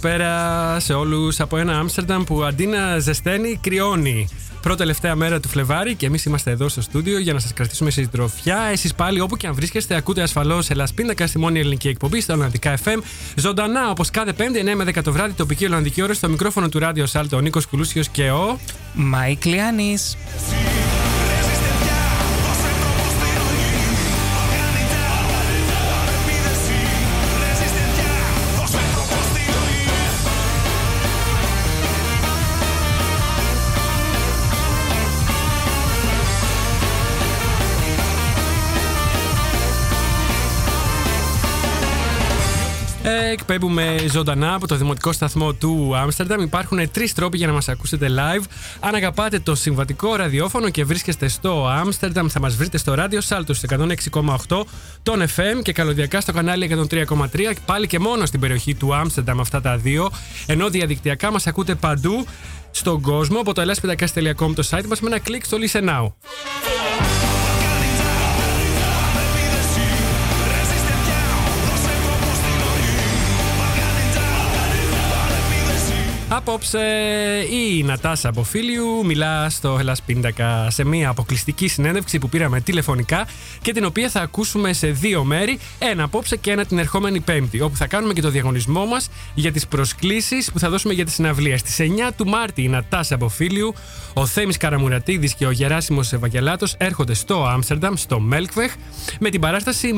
Καλησπέρα σε όλους από ένα Άμστερνταμ που αντί να ζεσταίνει, κρυώνει. Πρώτη τελευταία μέρα του Φλεβάρι και εμείς είμαστε εδώ στο στούντιο για να σας κρατήσουμε σε συντροφιά. Εσείς πάλι όπου και αν βρίσκεστε, ακούτε ασφαλώς Hellas Pindakaas, τη μόνη ελληνική εκπομπή στα Ολλανδικά FM. Ζωντανά όπως κάθε Πέμπτη 9 με 10 το βράδυ, τοπική Ολλανδική ώρα στο μικρόφωνο του Ράδιο Σάλτο ο Νίκος Κουλούσιος και ο. Μάικ Λιάννη. Εκπέμπουμε ζωντανά από το δημοτικό σταθμό του Άμστερνταμ. Υπάρχουν τρεις τρόποι για να μας ακούσετε live. Αν αγαπάτε το συμβατικό ραδιόφωνο και βρίσκεστε στο Άμστερνταμ, θα μας βρείτε στο ράδιο Σάλτο 106,8 τον FM και καλωδιακά στο κανάλι 103,3 πάλι και μόνο στην περιοχή του Άμστερνταμ αυτά τα δύο. Ενώ διαδικτυακά μας ακούτε παντού στον κόσμο από το ελάσπιδακά.com το site μας με ένα κλικ στο Listen Now. Απόψε η Νατάσα Αποφίλιου μιλά στο Ελλάς Πίντακα σε μια αποκλειστική συνέντευξη που πήραμε τηλεφωνικά και την οποία θα ακούσουμε σε δύο μέρη, ένα απόψε και ένα την ερχόμενη Πέμπτη, όπου θα κάνουμε και το διαγωνισμό μας για τις προσκλήσεις που θα δώσουμε για τη συναυλία. Στις 9 του Μάρτη η Νατάσα Αποφίλιου, ο Θέμης Καραμουρατίδης και ο Γεράσιμος Ευαγγελάτος έρχονται στο Άμστερνταμ, στο Μέλκβεχ, με την παράσταση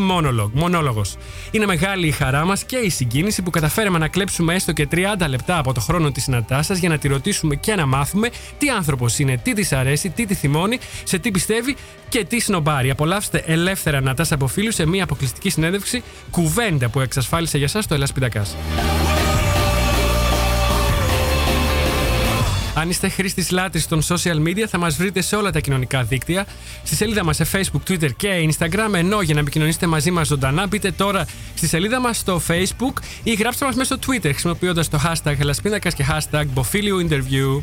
Μονόλογος. Είναι μεγάλη η χαρά μας και η συγκίνηση που καταφέραμε να κλέψουμε έστω και 30 λεπτά από το χρόνο τη Νατάσα για να τη ρωτήσουμε και να μάθουμε τι άνθρωπος είναι, τι της αρέσει, τι τη θυμώνει, σε τι πιστεύει και τι σνομπάρει. Απολαύστε ελεύθερα Νατάσα από φίλους σε μια αποκλειστική συνέντευξη κουβέντα που εξασφάλισε για εσά το Ελλάς Πιτακάς. Αν είστε χρήστης λάτρης των social media, θα μας βρείτε σε όλα τα κοινωνικά δίκτυα. Στη σελίδα μας σε Facebook, Twitter και Instagram. Ενώ για να επικοινωνήσετε μαζί μας ζωντανά, μπείτε τώρα στη σελίδα μας στο Facebook ή γράψτε μας μέσα στο Twitter χρησιμοποιώντας το hashtag Ελασπίνακα και hashtag Bofilio Interview.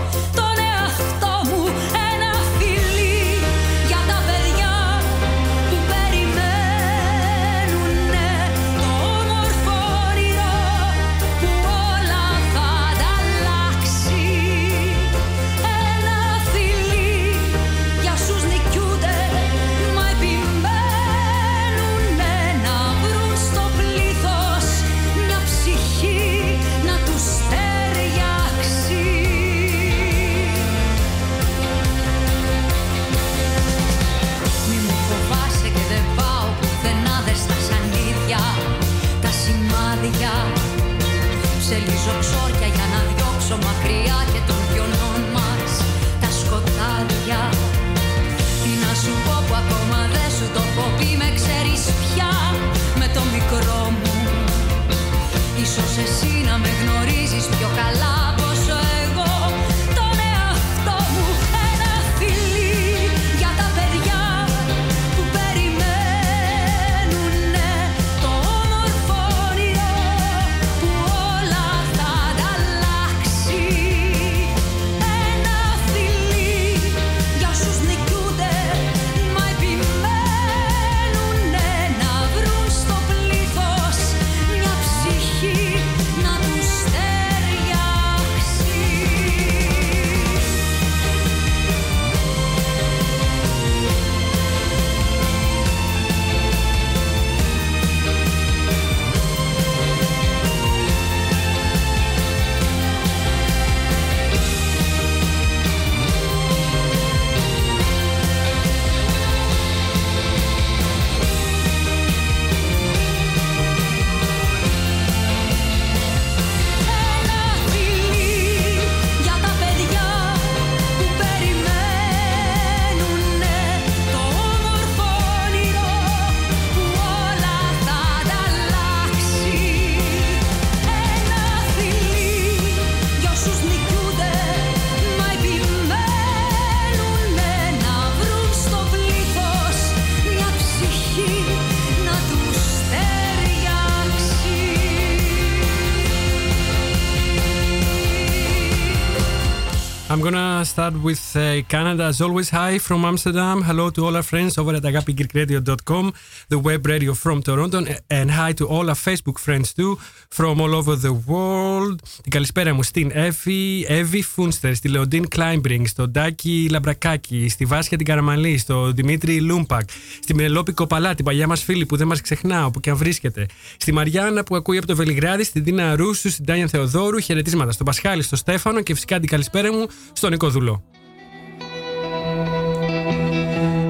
start with uh, Canada as always. Hi from Amsterdam. Hello to all our friends over at agapigreekradio.com, the web radio from Toronto, and hi to all our Facebook friends too from all over the world. Την καλησπέρα μου στην Εύη, Εύη Φούνστερ, στη Λεοντίν Κλάιμπρινγκ, στον Τάκη Λαμπρακάκη, στη Βάσια την Καραμαλή, στον Δημήτρη Λούμπακ, στη Πηνελόπη Κοπαλά, την παλιά μας φίλη που δεν μας ξεχνά, όπου και αν βρίσκεται, στη Μαριάννα που ακούει από το Βελιγράδι, στην Δίνα Ρούσου, στην Τάνια Θεοδόρου, χαιρετίσματα στον Πασχάλη, στον Στέφανο και φυσικά την καλησπέρα μου στον titolo.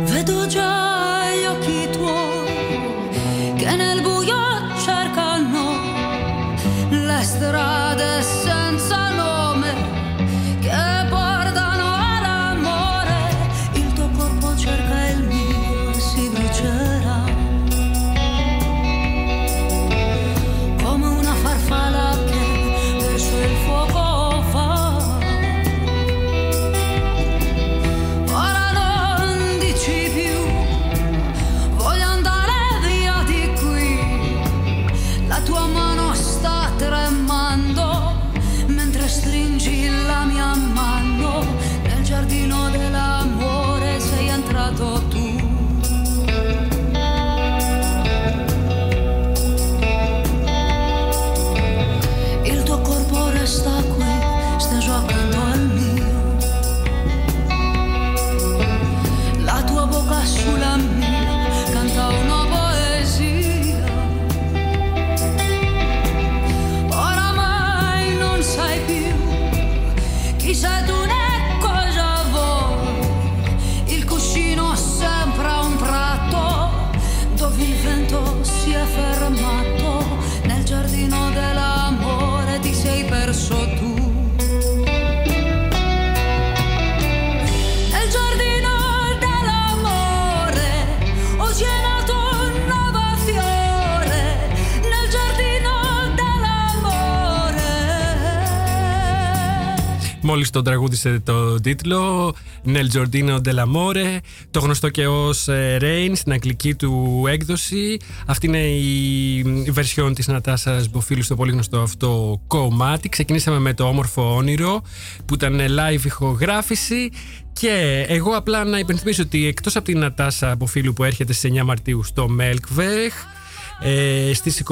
Vedo già gli occhi tuoi che nel buio cercano la strada. Μόλις τον τραγούδισε το τίτλο Nel Giordino dell'Amore, το γνωστό και ως Rain στην αγγλική του έκδοση. Αυτή είναι η version της Νατάσα Μποφίλου στο πολύ γνωστό αυτό κομμάτι. Ξεκινήσαμε με το όμορφο όνειρο που ήταν live ηχογράφηση. Και εγώ απλά να υπενθυμίσω ότι εκτός από την Νατάσα Μποφίλου που έρχεται στις 9 Μαρτίου στο Melkweg ε, στις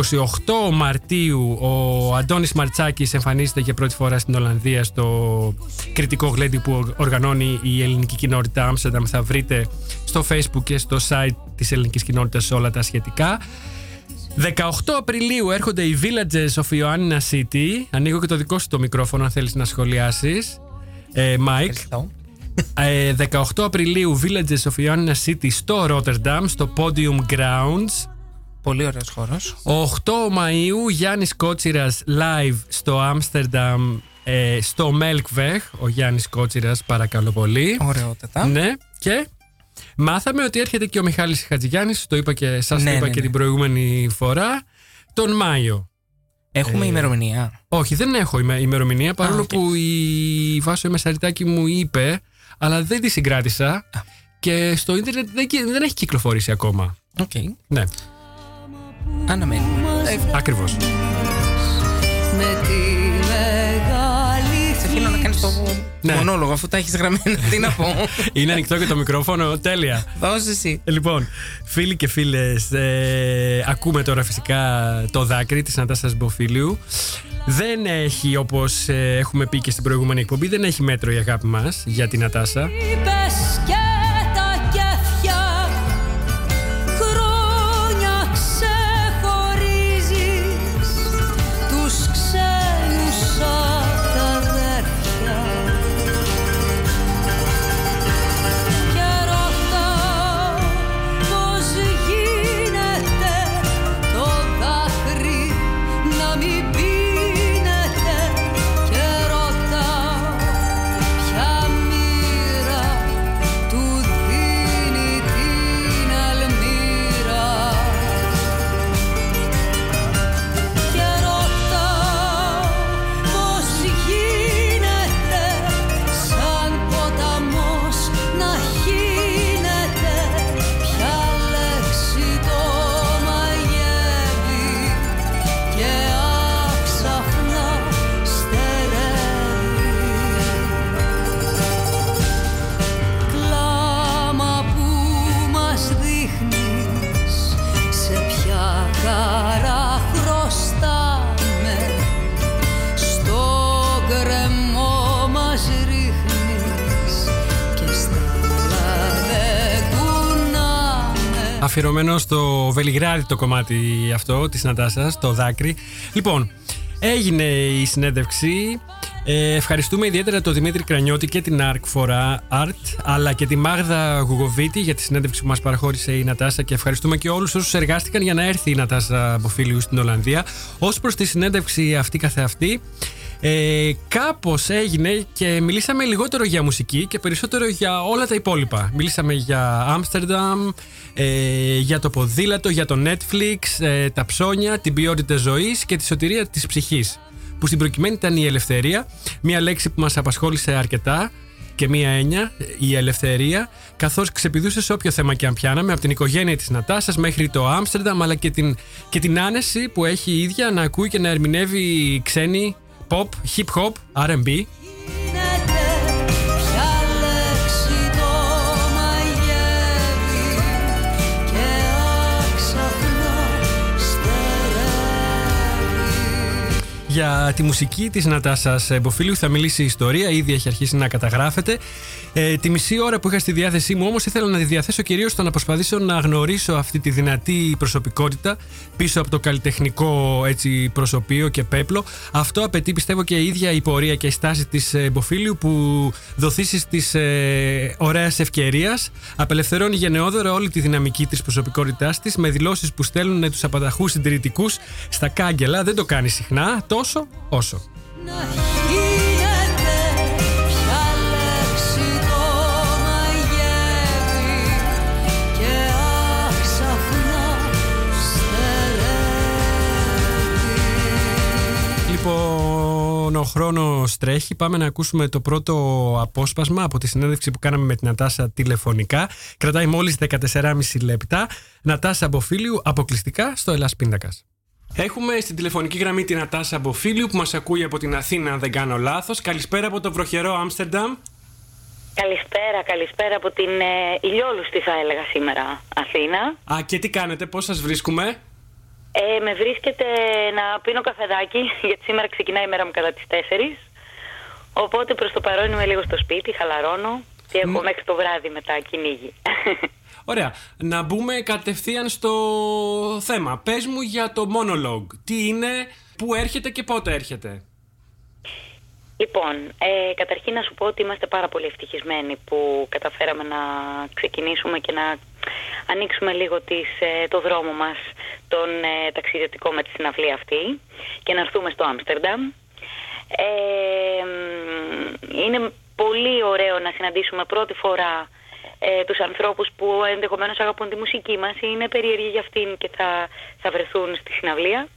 28 Μαρτίου ο Αντώνης Μαρτσάκης εμφανίζεται για πρώτη φορά στην Ολλανδία στο κριτικό γλέντι που οργανώνει η ελληνική κοινότητα Άμστερνταμ. Θα βρείτε στο facebook και στο site της ελληνικής κοινότητας όλα τα σχετικά. 18 Απριλίου έρχονται οι Villages of Ioannina City. Ανοίγω και το δικό σου το μικρόφωνο αν θέλεις να σχολιάσεις. Ε, Mike. Ευχαριστώ. Ε, 18 Απριλίου Villages of Ioannina City στο Rotterdam, στο Podium Grounds. Πολύ ωραίος χώρος. 8 Μαΐου Γιάννης Κότσιρας live στο Άμστερνταμ ε, στο Melkweg. Ο Γιάννης Κότσιρας παρακαλώ πολύ. Ωραιότατα. Ναι και μάθαμε ότι έρχεται και ο Μιχάλης Χατζηγιάννης, το είπα και σας Ναι, το είπα ναι, και ναι. την προηγούμενη φορά, τον Μάιο. Έχουμε Ε, ημερομηνία. Όχι, δεν έχω ειμε- ημερομηνία, παρόλο οκ. που η Βάσο η Μεσαριτάκη μου είπε, αλλά δεν τη συγκράτησα και στο ίντερνετ δεν, κυ- δεν έχει κυκλοφορήσει ακόμα. Οκ. Ναι, Αναμένουμε. Ε, ακριβώς. Με τη μεγάλη Σε αφήνω να κάνεις το Ναι. μονόλογο αφού τα έχεις γραμμένα. Τι να πω. Είναι ανοιχτό και το μικρόφωνο, τέλεια. Δώσε εσύ. Λοιπόν, φίλοι και φίλες, ε, ακούμε τώρα φυσικά το δάκρυ της Νατάσας Μποφίλιου. Δεν έχει, όπως ε, έχουμε πει και στην προηγούμενη εκπομπή, δεν έχει μέτρο η αγάπη μας για την Νατάσα. Είπες και Αφιερωμένο στο Βελιγράδι το κομμάτι αυτό της Νατάσας, το δάκρυ. Λοιπόν, έγινε η συνέντευξη. Ε, ευχαριστούμε ιδιαίτερα τον Δημήτρη Κρανιώτη και την Arc for Art, αλλά και τη Μάγδα Γουγοβίτη για τη συνέντευξη που μας παραχώρησε η Νατάσα και ευχαριστούμε και όλους όσους εργάστηκαν για να έρθει η Νατάσα Μποφίλιου στην Ολλανδία. Ως προς τη συνέντευξη αυτή καθεαυτή, ε, Κάπως έγινε και μιλήσαμε λιγότερο για μουσική και περισσότερο για όλα τα υπόλοιπα. Μιλήσαμε για Άμστερνταμ, ε, για το ποδήλατο, για το Netflix, ε, τα ψώνια, την ποιότητα ζωής και τη σωτηρία της ψυχής. Που στην προκειμένη ήταν η ελευθερία, μια λέξη που μας απασχόλησε αρκετά και μία έννοια, η ελευθερία, καθώς ξεπηδούσε σε όποιο θέμα και αν πιάναμε, από την οικογένεια της Νατάσας μέχρι το Άμστερνταμ, αλλά και την, και την άνεση που έχει η ίδια να ακούει και να ερμηνεύει ξένη pop, hip hop, R&B. Για τη μουσική της Νατάσας Μποφίλιου θα μιλήσει η ιστορία, ήδη έχει αρχίσει να καταγράφεται. Ε, τη μισή ώρα που είχα στη διάθεσή μου όμως ήθελα να τη διαθέσω κυρίως στο να προσπαθήσω να γνωρίσω αυτή τη δυνατή προσωπικότητα πίσω από το καλλιτεχνικό έτσι, προσωπείο και πέπλο. Αυτό απαιτεί πιστεύω και η ίδια η πορεία και η στάση της ε, Μποφίλιου που δοθήσεις της ε, ωραίας ευκαιρίας απελευθερώνει γενναιόδωρα όλη τη δυναμική της προσωπικότητάς της με δηλώσεις που στέλνουν τους απαταχούς συντηρητικούς στα κάγκελα. Δεν το κάνει συχνά, τόσο όσο. Να γίνεται ποια λέξη το μαγεύει και άξαφνα στερεύει. Λοιπόν, ο χρόνος τρέχει. Πάμε να ακούσουμε το πρώτο απόσπασμα από τη συνέντευξη που κάναμε με την Νατάσα τηλεφωνικά. Κρατάει μόλις 14,5 λεπτά. Νατάσα Μποφίλιου, αποκλειστικά στο Ελλάς Πίντακας. Έχουμε στην τηλεφωνική γραμμή την Νατάσα Μποφίλιου που μας ακούει από την Αθήνα, αν δεν κάνω λάθος. Καλησπέρα από το βροχερό Άμστερνταμ. Καλησπέρα, καλησπέρα από την ε, ηλιόλουστη θα έλεγα σήμερα Αθήνα. Α, και τι κάνετε, πώς σας βρίσκουμε; Ε, με βρίσκεται να πίνω καφεδάκι γιατί σήμερα ξεκινάει η μέρα μου κατά τις 4. Οπότε προς το παρόν είμαι λίγο στο σπίτι, χαλαρώνω και έχω μέχρι το βράδυ μετά κυνήγι. Ωραία. Να μπούμε κατευθείαν στο θέμα. Πες μου για το monologue. Τι είναι, πού έρχεται και πότε έρχεται; Λοιπόν, ε, καταρχήν να σου πω ότι είμαστε πάρα πολύ ευτυχισμένοι που καταφέραμε να ξεκινήσουμε και να ανοίξουμε λίγο τις, ε, το δρόμο μας τον ε, ταξιδιωτικό με τη συναυλία αυτή και να έρθουμε στο Άμστερνταμ. Ε, μ, είναι πολύ ωραίο να συναντήσουμε πρώτη φορά ε, τους ανθρώπους που ενδεχομένως αγαπούν τη μουσική μας ή είναι περίεργοι για αυτήν και θα, θα βρεθούν στη συναυλία.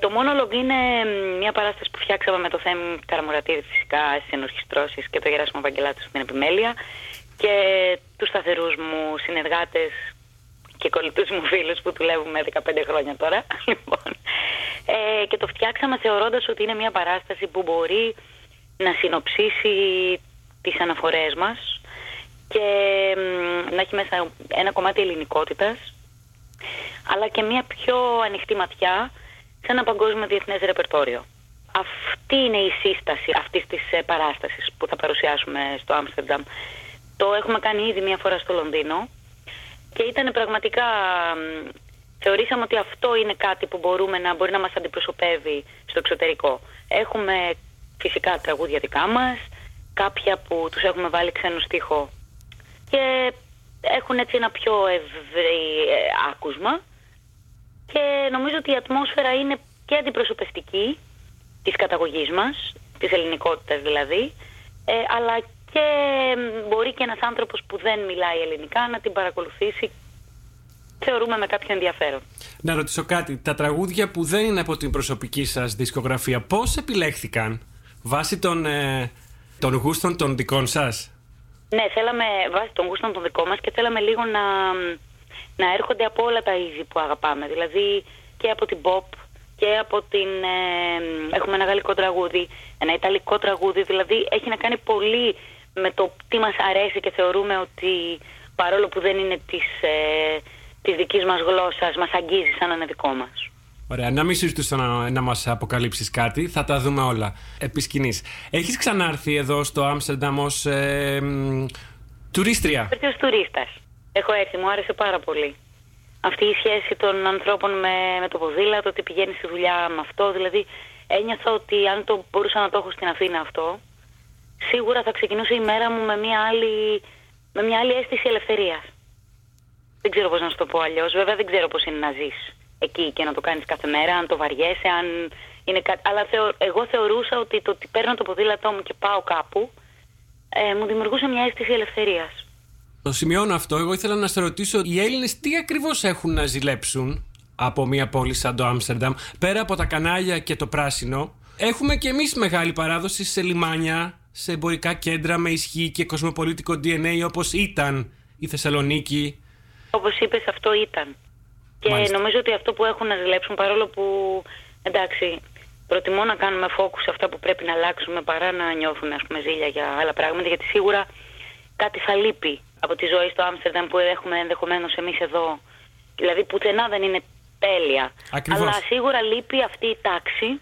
Το monologue είναι μ, μια παράσταση που φτιάξαμε με το Θέμη Καραμουρατίδη φυσικά στις ενορχιστρώσεις και το Γεράσιμο Βαγγελάτου στην επιμέλεια και τους σταθερούς μου συνεργάτες και κολλητούς μου φίλους που δουλεύουμε 15 χρόνια τώρα. Λοιπόν, ε, και το φτιάξαμε θεωρώντας ότι είναι μια παράσταση που μπορεί να συνοψίσει τις αναφορές μας και μ, να έχει μέσα ένα κομμάτι ελληνικότητας αλλά και μια πιο ανοιχτή ματιά σε ένα παγκόσμιο διεθνές ρεπερτόριο. Αυτή είναι η σύσταση αυτής της ε, παράστασης που θα παρουσιάσουμε στο Άμστερνταμ. Το έχουμε κάνει ήδη μια φορά στο Λονδίνο και ήταν πραγματικά... μ, Θεωρήσαμε ότι αυτό είναι κάτι που μπορούμε να, μπορεί να μας αντιπροσωπεύει στο εξωτερικό. Έχουμε φυσικά τραγούδια δικά μας, κάποια που τους έχουμε βάλει ξένο στίχο και έχουν έτσι ένα πιο ευρύ ε, άκουσμα και νομίζω ότι η ατμόσφαιρα είναι και αντιπροσωπευτική της καταγωγής μας, της ελληνικότητας δηλαδή, ε, αλλά και μ, μπορεί και ένας άνθρωπος που δεν μιλάει ελληνικά να την παρακολουθήσει θεωρούμε με κάποιο ενδιαφέρον. Να ρωτήσω κάτι. Τα τραγούδια που δεν είναι από την προσωπική σας δισκογραφία, πώς επιλέχθηκαν βάσει των, ε, των γούστων των δικών σας; Ναι, θέλαμε βάσει των γούστων των δικών μας και θέλαμε λίγο να, να έρχονται από όλα τα είδη που αγαπάμε. Δηλαδή και από την pop και από την... ε, έχουμε ένα γαλλικό τραγούδι, ένα ιταλικό τραγούδι, δηλαδή έχει να κάνει πολύ με το τι μας αρέσει και θεωρούμε ότι παρόλο που δεν είναι της, ε, της δικής μας γλώσσας, μας αγγίζει σαν να είναι δικό μας. Ωραία, να μην συζητήσω να, να μας αποκαλύψεις κάτι, θα τα δούμε όλα επί σκηνής. Έχεις ξανάρθει εδώ στο Άμστερνταμ ως ε, μ, τουρίστρια; Έρθει ως τουρίστας. Έχω έρθει, μου άρεσε πάρα πολύ. αυτή η σχέση των ανθρώπων με, με το ποδήλατο, ότι πηγαίνεις στη δουλειά με αυτό. Δηλαδή, ένιωθα ότι αν το μπορούσα να το έχω στην Αθήνα αυτό, σίγουρα θα ξεκινούσε η μέρα μου με μια άλλη, με μια άλλη αίσθηση ελευθερίας. Δεν ξέρω πώς να σου το πω αλλιώς. Βέβαια δεν ξέρω πώς είναι να ζεις εκεί και να το κάνεις κάθε μέρα, αν το βαριέσαι, αν είναι κάτι... Αλλά θεω... εγώ θεωρούσα ότι το ότι παίρνω το ποδήλατό μου και πάω κάπου, ε, μου δημιουργούσε μια αίσθηση ελευθερίας. Το σημειώνω αυτό. Εγώ ήθελα να σε ρωτήσω, οι Έλληνες τι ακριβώς έχουν να ζηλέψουν από μια πόλη σαν το Άμστερνταμ, πέρα από τα κανάλια και το πράσινο; Έχουμε και εμείς μεγάλη παράδοση σε λιμάνια, σε εμπορικά κέντρα με ισχύ και κοσμοπολίτικο DNA όπως ήταν η Θεσσαλονίκη. Όπως είπες, αυτό ήταν. Και Μάλιστα. νομίζω ότι αυτό που έχουν να ζηλέψουν, παρόλο που εντάξει, προτιμώ να κάνουμε focus σε αυτά που πρέπει να αλλάξουμε παρά να νιώθουμε ας πούμε, ζήλια για άλλα πράγματα, γιατί σίγουρα κάτι θα λείπει από τη ζωή στο Άμστερνταμ που έχουμε ενδεχομένως εμείς εδώ. Δηλαδή, πουθενά δεν είναι τέλεια. Ακριβώς. Αλλά σίγουρα λείπει αυτή η τάξη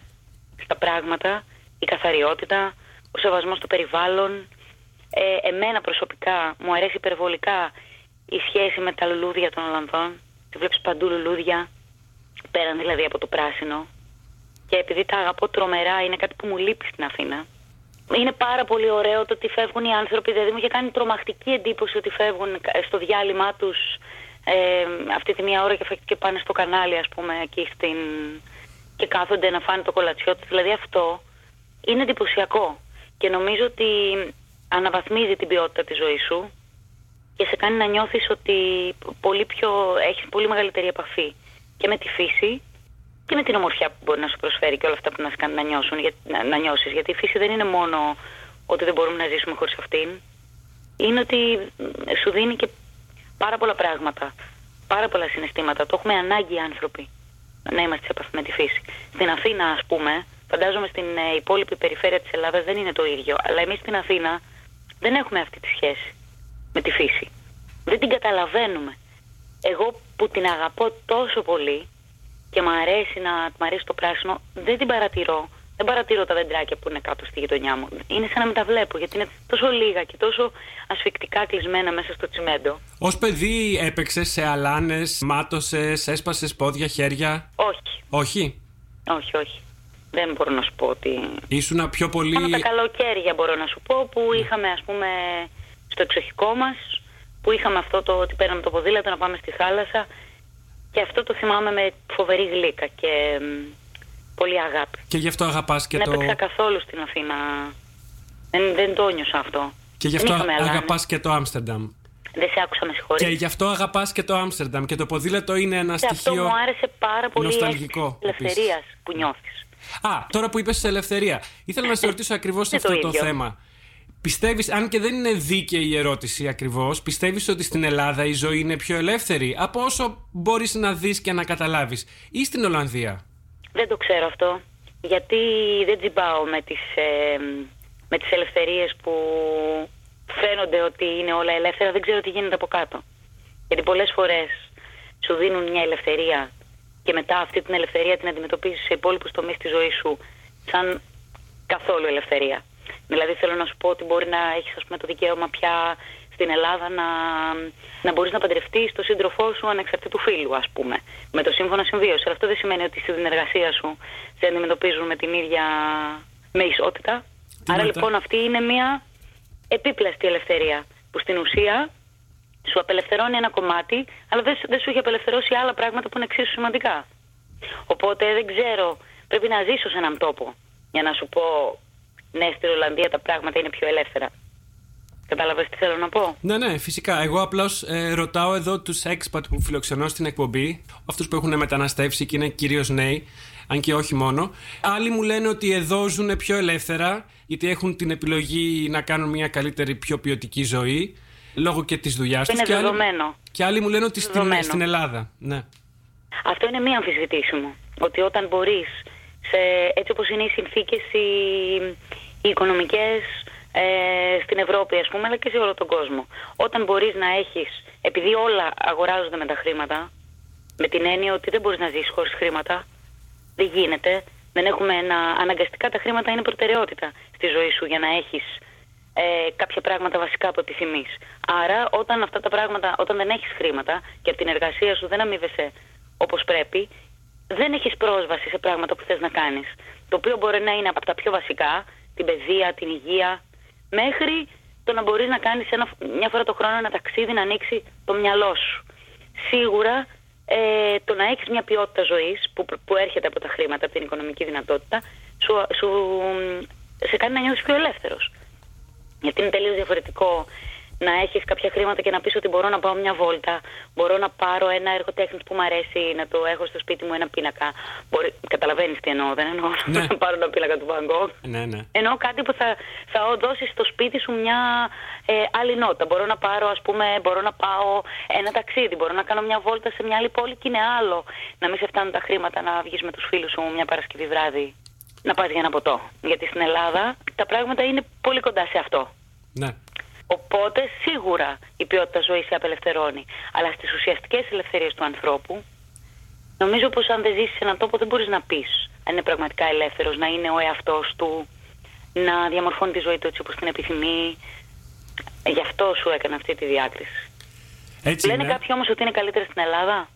στα πράγματα, η καθαριότητα, ο σεβασμός στο περιβάλλον. Ε, εμένα προσωπικά μου αρέσει υπερβολικά η σχέση με τα λουλούδια των Ολλανδών. Τη βλέπεις παντού λουλούδια, πέραν δηλαδή από το πράσινο. Και επειδή τα αγαπώ τρομερά, είναι κάτι που μου λείπει στην Αθήνα. Είναι πάρα πολύ ωραίο το ότι φεύγουν οι άνθρωποι. Δηλαδή μου είχε κάνει τρομακτική εντύπωση ότι φεύγουν στο διάλειμμα τους ε, αυτή τη μία ώρα και, φε- και πάνε στο κανάλι, ας πούμε, εκεί στην... και κάθονται να φάνε το κολατσιό τους. Δηλαδή αυτό είναι εντυπωσιακό. Και νομίζω ότι αναβαθμίζει την ποιότητα της ζωής σου και σε κάνει να νιώθεις ότι πολύ πιο, έχεις πολύ μεγαλύτερη επαφή και με τη φύση και με την ομορφιά που μπορεί να σου προσφέρει και όλα αυτά που να σε κάνει να, νιώσουν, για, να, να νιώσεις. Γιατί η φύση δεν είναι μόνο ότι δεν μπορούμε να ζήσουμε χωρίς αυτήν. Είναι ότι μ, σου δίνει και πάρα πολλά πράγματα, πάρα πολλά συναισθήματα. Το έχουμε ανάγκη οι άνθρωποι να είμαστε σε επαφή με τη φύση. Στην Αθήνα, ας πούμε, φαντάζομαι στην ε, υπόλοιπη περιφέρεια της Ελλάδας δεν είναι το ίδιο. Αλλά εμείς στην Αθήνα δεν έχουμε αυτή τη σχέση με τη φύση. Δεν την καταλαβαίνουμε. Εγώ που την αγαπώ τόσο πολύ και μ' αρέσει να μ' αρέσει το πράσινο, δεν την παρατηρώ. Δεν παρατηρώ τα δεντράκια που είναι κάτω στη γειτονιά μου. Είναι σαν να μην τα βλέπω, γιατί είναι τόσο λίγα και τόσο ασφικτικά κλεισμένα μέσα στο τσιμέντο. Ω παιδί έπαιξες σε αλάνες, μάτωσες, έσπασες πόδια, χέρια; Όχι, Όχι; όχι, όχι. Δεν μπορώ να σου πω ότι... Ήσουνα πιο πολύ. Μόνο τα καλοκαίρια μπορώ να σου πω που είχαμε ας πούμε στο εξοχικό μας που είχαμε αυτό το ότι παίρναμε το ποδήλατο να πάμε στη θάλασσα και αυτό το θυμάμαι με φοβερή γλύκα και μ, πολύ αγάπη. Και γι' αυτό αγαπάς και δεν το. έπαιξα καθόλου στην Αθήνα. Δεν, δεν το νιώσα αυτό. Και γι' Δεν αυτό είχαμε αλάνες. αγαπάς και το Άμστερνταμ. Δεν σε άκουσα, με συγχωρείς. Και γι' αυτό αγαπάς και το Άμστερνταμ. Και το ποδήλατο είναι ένα Και αυτό στοιχείο. μου άρεσε πάρα πολύ νοσταλγικό, η ελευθερία που νιώθεις. Α, τώρα που είπες ελευθερία, ήθελα να σε ρωτήσω ακριβώς Είναι αυτό το το, ίδιο. θέμα. Πιστεύεις, αν και δεν είναι δίκαιη η ερώτηση ακριβώς, πιστεύεις ότι στην Ελλάδα η ζωή είναι πιο ελεύθερη από όσο μπορείς να δεις και να καταλάβεις, ή στην Ολλανδία; Δεν το ξέρω αυτό. Γιατί δεν τζιμπάω με τις, ε, με τις ελευθερίες που φαίνονται ότι είναι όλα ελεύθερα. Δεν ξέρω τι γίνεται από κάτω. Γιατί πολλές φορές σου δίνουν μια ελευθερία και μετά αυτή την ελευθερία την αντιμετωπίζεις σε υπόλοιπους τομείς της ζωής σου σαν καθόλου ελευθερία. Δηλαδή θέλω να σου πω ότι μπορεί να έχεις ας πούμε, το δικαίωμα πια στην Ελλάδα να, να μπορείς να παντρευτείς τον σύντροφό σου ανεξαρτήτου φίλου ας πούμε με το σύμφωνο συμβίωσης. Αλλά αυτό δεν σημαίνει ότι στην εργασία σου σε αντιμετωπίζουν με την ίδια με ισότητα. Τι Άρα μετά; λοιπόν αυτή είναι μια επίπλαστη ελευθερία που στην ουσία σου απελευθερώνει ένα κομμάτι, αλλά δεν, σου- δεν σου έχει απελευθερώσει άλλα πράγματα που είναι εξίσου σημαντικά. Οπότε δεν ξέρω, πρέπει να ζήσω σε έναν τόπο για να σου πω ναι, στην Ολλανδία τα πράγματα είναι πιο ελεύθερα. Κατάλαβες τι θέλω να πω; Ναι, ναι, φυσικά. Εγώ απλώς ε, ρωτάω εδώ τους expat που φιλοξενώ στην εκπομπή, αυτούς που έχουν μεταναστεύσει και είναι κυρίως νέοι, αν και όχι μόνο. Άλλοι μου λένε ότι εδώ ζουν πιο ελεύθερα, γιατί έχουν την επιλογή να κάνουν μια καλύτερη, πιο ποιοτική ζωή, λόγω και της δουλειάς τους. Είναι δεδομένο. Και άλλοι μου λένε ότι στην, Δεδομένο. στην Ελλάδα. Ναι. Αυτό είναι μία αμφισβητήσιμο. Ότι όταν μπορείς, σε, έτσι όπως είναι οι συνθήκες οι, οι οικονομικές ε, στην Ευρώπη ας πούμε, αλλά και σε όλο τον κόσμο. Όταν μπορείς να έχεις, επειδή όλα αγοράζονται με τα χρήματα, με την έννοια ότι δεν μπορείς να ζήσεις χωρίς χρήματα, δεν γίνεται. Δεν έχουμε ένα, αναγκαστικά τα χρήματα είναι προτεραιότητα στη ζωή σου για να έχεις ε, κάποια πράγματα βασικά που επιθυμείς. Άρα όταν αυτά τα πράγματα, όταν δεν έχεις χρήματα και από την εργασία σου δεν αμείβεσαι όπως πρέπει, δεν έχεις πρόσβαση σε πράγματα που θες να κάνεις. Το οποίο μπορεί να είναι από τα πιο βασικά, την παιδεία, την υγεία, μέχρι το να μπορείς να κάνεις ένα, μια φορά το χρόνο ένα ταξίδι να ανοίξει το μυαλό σου. Σίγουρα ε, το να έχεις μια ποιότητα ζωής που, που έρχεται από τα χρήματα, από την οικονομική δυνατότητα, σου, σου, σε κάνει να νιώθεις πιο ελεύθερος. Γιατί είναι τελείως διαφορετικό να έχεις κάποια χρήματα και να πεις ότι μπορώ να πάω μια βόλτα, μπορώ να πάρω ένα έργο τέχνης που μου αρέσει, να το έχω στο σπίτι μου ένα πίνακα. Μπορεί, καταλαβαίνεις τι εννοώ, δεν εννοώ Ναι. να πάρω ένα πίνακα του Van Gogh. Ναι, ναι. Εννοώ κάτι που θα, θα δώσεις στο σπίτι σου μια ε, άλλη νότα. Μπορώ να πάρω, ας πούμε, μπορώ να πάω ένα ταξίδι, μπορώ να κάνω μια βόλτα σε μια άλλη πόλη και είναι άλλο. Να μην σε φτάνουν τα χρήματα να βγεις με τους φίλους σου μια Παρασκευή βράδυ να πας για ένα ποτό. Γιατί στην Ελλάδα τα πράγματα είναι πολύ κοντά σε αυτό. ναι. Οπότε σίγουρα η ποιότητα ζωής σε απελευθερώνει. Αλλά στις ουσιαστικές ελευθερίες του ανθρώπου, νομίζω πως αν δεν ζήσεις σε έναν τόπο δεν μπορείς να πεις αν είναι πραγματικά ελεύθερος, να είναι ο εαυτός του, να διαμορφώνει τη ζωή του έτσι όπως την επιθυμεί. Ε, Γι' αυτό σου έκανα αυτή τη διάκριση. Έτσι Λένε είναι. κάποιοι όμως ότι είναι καλύτερα στην Ελλάδα;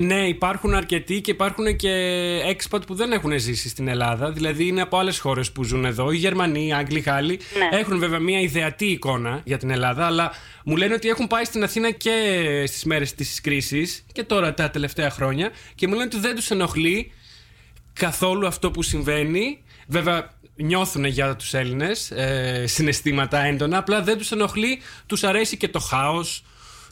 Ναι, υπάρχουν αρκετοί και υπάρχουν και expat που δεν έχουν ζήσει στην Ελλάδα. Δηλαδή είναι από άλλες χώρες που ζουν εδώ. Οι Γερμανοί, οι Άγγλοι, οι Γάλλοι. Ναι. Έχουν βέβαια μια ιδεατή εικόνα για την Ελλάδα, αλλά μου λένε ότι έχουν πάει στην Αθήνα και στις μέρες της κρίσης και τώρα τα τελευταία χρόνια και μου λένε ότι δεν τους ενοχλεί καθόλου αυτό που συμβαίνει. Βέβαια, νιώθουν για τους Έλληνες ε, συναισθήματα έντονα, απλά δεν τους ενοχλεί, τους αρέσει και το χάος,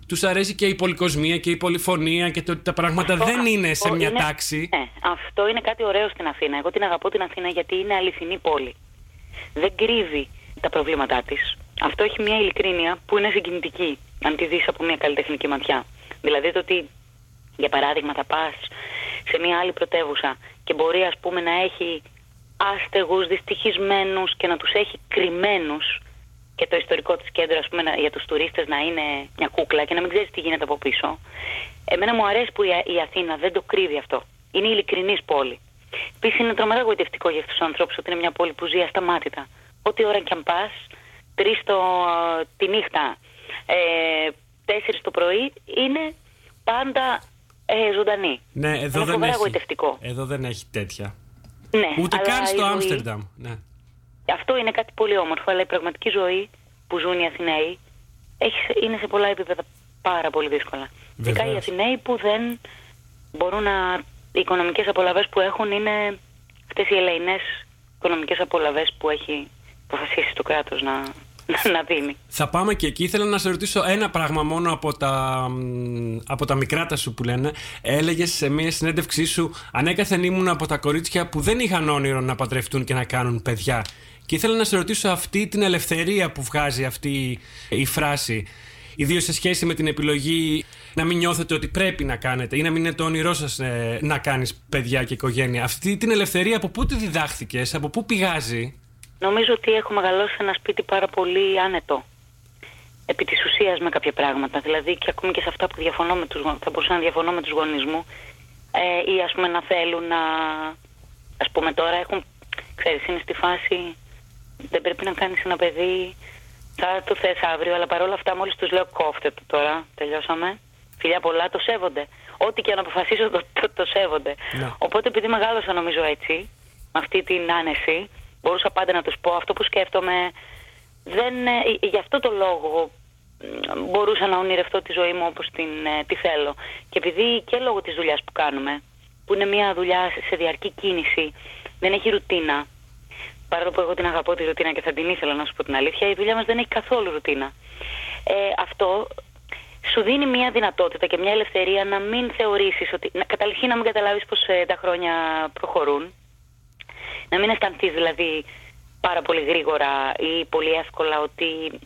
τους αρέσει και η πολυκοσμία και η πολυφωνία και το ότι τα πράγματα Αυτό- δεν είναι σε αυτό μια είναι- τάξη. Ναι, αυτό είναι κάτι ωραίο στην Αθήνα. Εγώ την αγαπώ την Αθήνα γιατί είναι αληθινή πόλη. Δεν κρύβει τα προβλήματά της. Αυτό έχει μια ειλικρίνεια που είναι συγκινητική, αν τη δεις από μια καλλιτεχνική ματιά. Δηλαδή το ότι, για παράδειγμα, θα πας σε μια άλλη πρωτεύουσα και μπορεί, ας πούμε, να έχει άστεγους, δυστυχισμένους και να τους έχει κρυμμένους και το ιστορικό της κέντρο ας πούμε, να- για τους τουρίστες να είναι μια κούκλα και να μην ξέρεις τι γίνεται από πίσω. Εμένα μου αρέσει που η, Α- η Αθήνα δεν το κρύβει αυτό. Είναι ειλικρινής πόλη. Επίσης είναι τρομερά γοητευτικό για αυτούς τους ανθρώπους ότι είναι μια πόλη που ζει ασταμάτητα. Ό,τι ώρα και αν πας, τρεις το, τη νύχτα, ε, τέσσερις το πρωί, είναι πάντα ε, ζωντανή. Ναι, εδώ είναι δεν φοβερά έχει. γοητευτικό. Εδώ δεν έχει τέτοια. Ναι, Ούτε αλλά καν η στο ζωή- Άμστερνταμ. Ναι. Αυτό είναι κάτι πολύ όμορφο, αλλά η πραγματική ζωή που ζουν οι Αθηναίοι έχει, είναι σε πολλά επίπεδα πάρα πολύ δύσκολα. Ειδικά οι Βεβαίως. Αθηναίοι που δεν μπορούν να... Οι οικονομικές απολαβές που έχουν είναι αυτές οι ελεηνές οικονομικές απολαβές που έχει αποφασίσει το κράτος να, να δίνει. Θα πάμε και εκεί. Ήθελα να σε ρωτήσω ένα πράγμα μόνο από τα, μ, από τα μικρά σου που λένε. Έλεγες σε μια συνέντευξή σου, ανέκαθεν ήμουν από τα κορίτσια που δεν είχαν όνειρο να παντρευτούν και να κάνουν παιδιά. Και ήθελα να σε ρωτήσω αυτή την ελευθερία που βγάζει αυτή η φράση. Ιδίως σε σχέση με την επιλογή να μην νιώθετε ότι πρέπει να κάνετε ή να μην είναι το όνειρό σας να κάνεις παιδιά και οικογένεια. Αυτή την ελευθερία από πού τη διδάχθηκες, από πού πηγάζει; Νομίζω ότι έχω μεγαλώσει σε ένα σπίτι πάρα πολύ άνετο. Επί της ουσίας με κάποια πράγματα. Δηλαδή και ακόμη και σε αυτά που διαφωνώ με τους, γο- θα μπορούσα να διαφωνώ με τους γονείς μου ε, ή ας πούμε να θέλουν να... Ας πούμε τώρα έχουν... Ξέρεις, είναι στη φάση... Δεν πρέπει να κάνεις ένα παιδί... Θα το θες αύριο, αλλά παρόλα αυτά μόλις τους λέω κόφτε το τώρα. Τελειώσαμε. Φιλιά πολλά, το σέβονται. Ό,τι και αν αποφασίσω το, το, το σέβονται. Ναι. Οπότε επειδή μεγάλωσα νομίζω έτσι, με αυτή την άνεση, μπορούσα πάντα να τους πω αυτό που σκέφτομαι. Δεν, ε, γι' αυτό το λόγο μ, μπορούσα να ονειρευτώ τη ζωή μου όπως την, ε, τη θέλω. Και επειδή και λόγω της δουλειάς που κάνουμε, που είναι μια δουλειά σε- σε διαρκή κίνηση, δεν έχει ρουτίνα. Παρόλο που εγώ την αγαπώ τη ρουτίνα και θα την ήθελα να σου πω την αλήθεια, η δουλειά μας δεν έχει καθόλου ρουτίνα. Ε, αυτό σου δίνει μια δυνατότητα και μια ελευθερία να μην θεωρήσεις ότι... Να, καταρχήν να μην καταλάβεις πως ε, τα χρόνια προχωρούν. Να μην αισθανθείς δηλαδή πάρα πολύ γρήγορα ή πολύ εύκολα ότι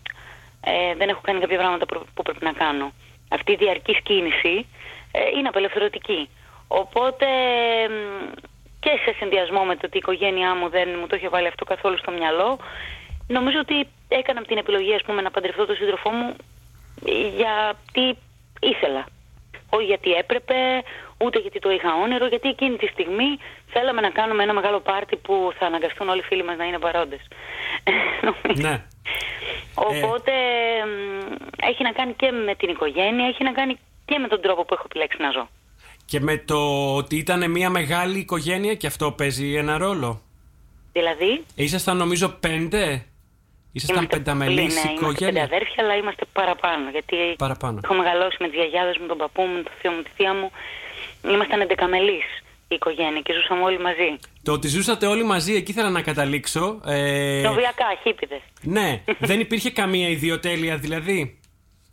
ε, δεν έχω κάνει κάποια πράγματα που, που πρέπει να κάνω. Αυτή η διαρκής κίνηση ε, είναι απελευθερωτική. Οπότε μ, και σε συνδυασμό με το ότι η οικογένειά μου δεν μου το είχε βάλει αυτό καθόλου στο μυαλό, νομίζω ότι έκανα την επιλογή ας πούμε, να παντρευτώ τον σύντροφό μου γιατί ήθελα. Όχι γιατί έπρεπε, ούτε γιατί το είχα όνειρο, γιατί εκείνη τη στιγμή θέλαμε να κάνουμε ένα μεγάλο πάρτι που θα αναγκαστούν όλοι οι φίλοι μας να είναι παρόντες. Ναι. Οπότε μ, έχει να κάνει και με την οικογένεια, έχει να κάνει και με τον τρόπο που έχω επιλέξει να ζω. Και με το ότι ήταν μια μεγάλη οικογένεια και αυτό παίζει ένα ρόλο. Δηλαδή, Ήσασταν νομίζω πέντε; Ήσασταν Είμαστε πενταμελής πολύ, ναι, Είμαστε πέντε οικογένεια. αδέρφια, αλλά είμαστε παραπάνω. Γιατί Παραπάνω. έχω μεγαλώσει με τις γιαγιάδες μου, τον παππού μου, τον θείο μου, τη θεία μου. Ήμασταν εντεκαμελής η οικογένεια και ζούσαμε όλοι μαζί. Το ότι ζούσατε όλοι μαζί, εκεί ήθελα να καταλήξω. Ε, Νοβιακά, χίπηδες. ναι, δεν υπήρχε καμία ιδιοτέλεια δηλαδή;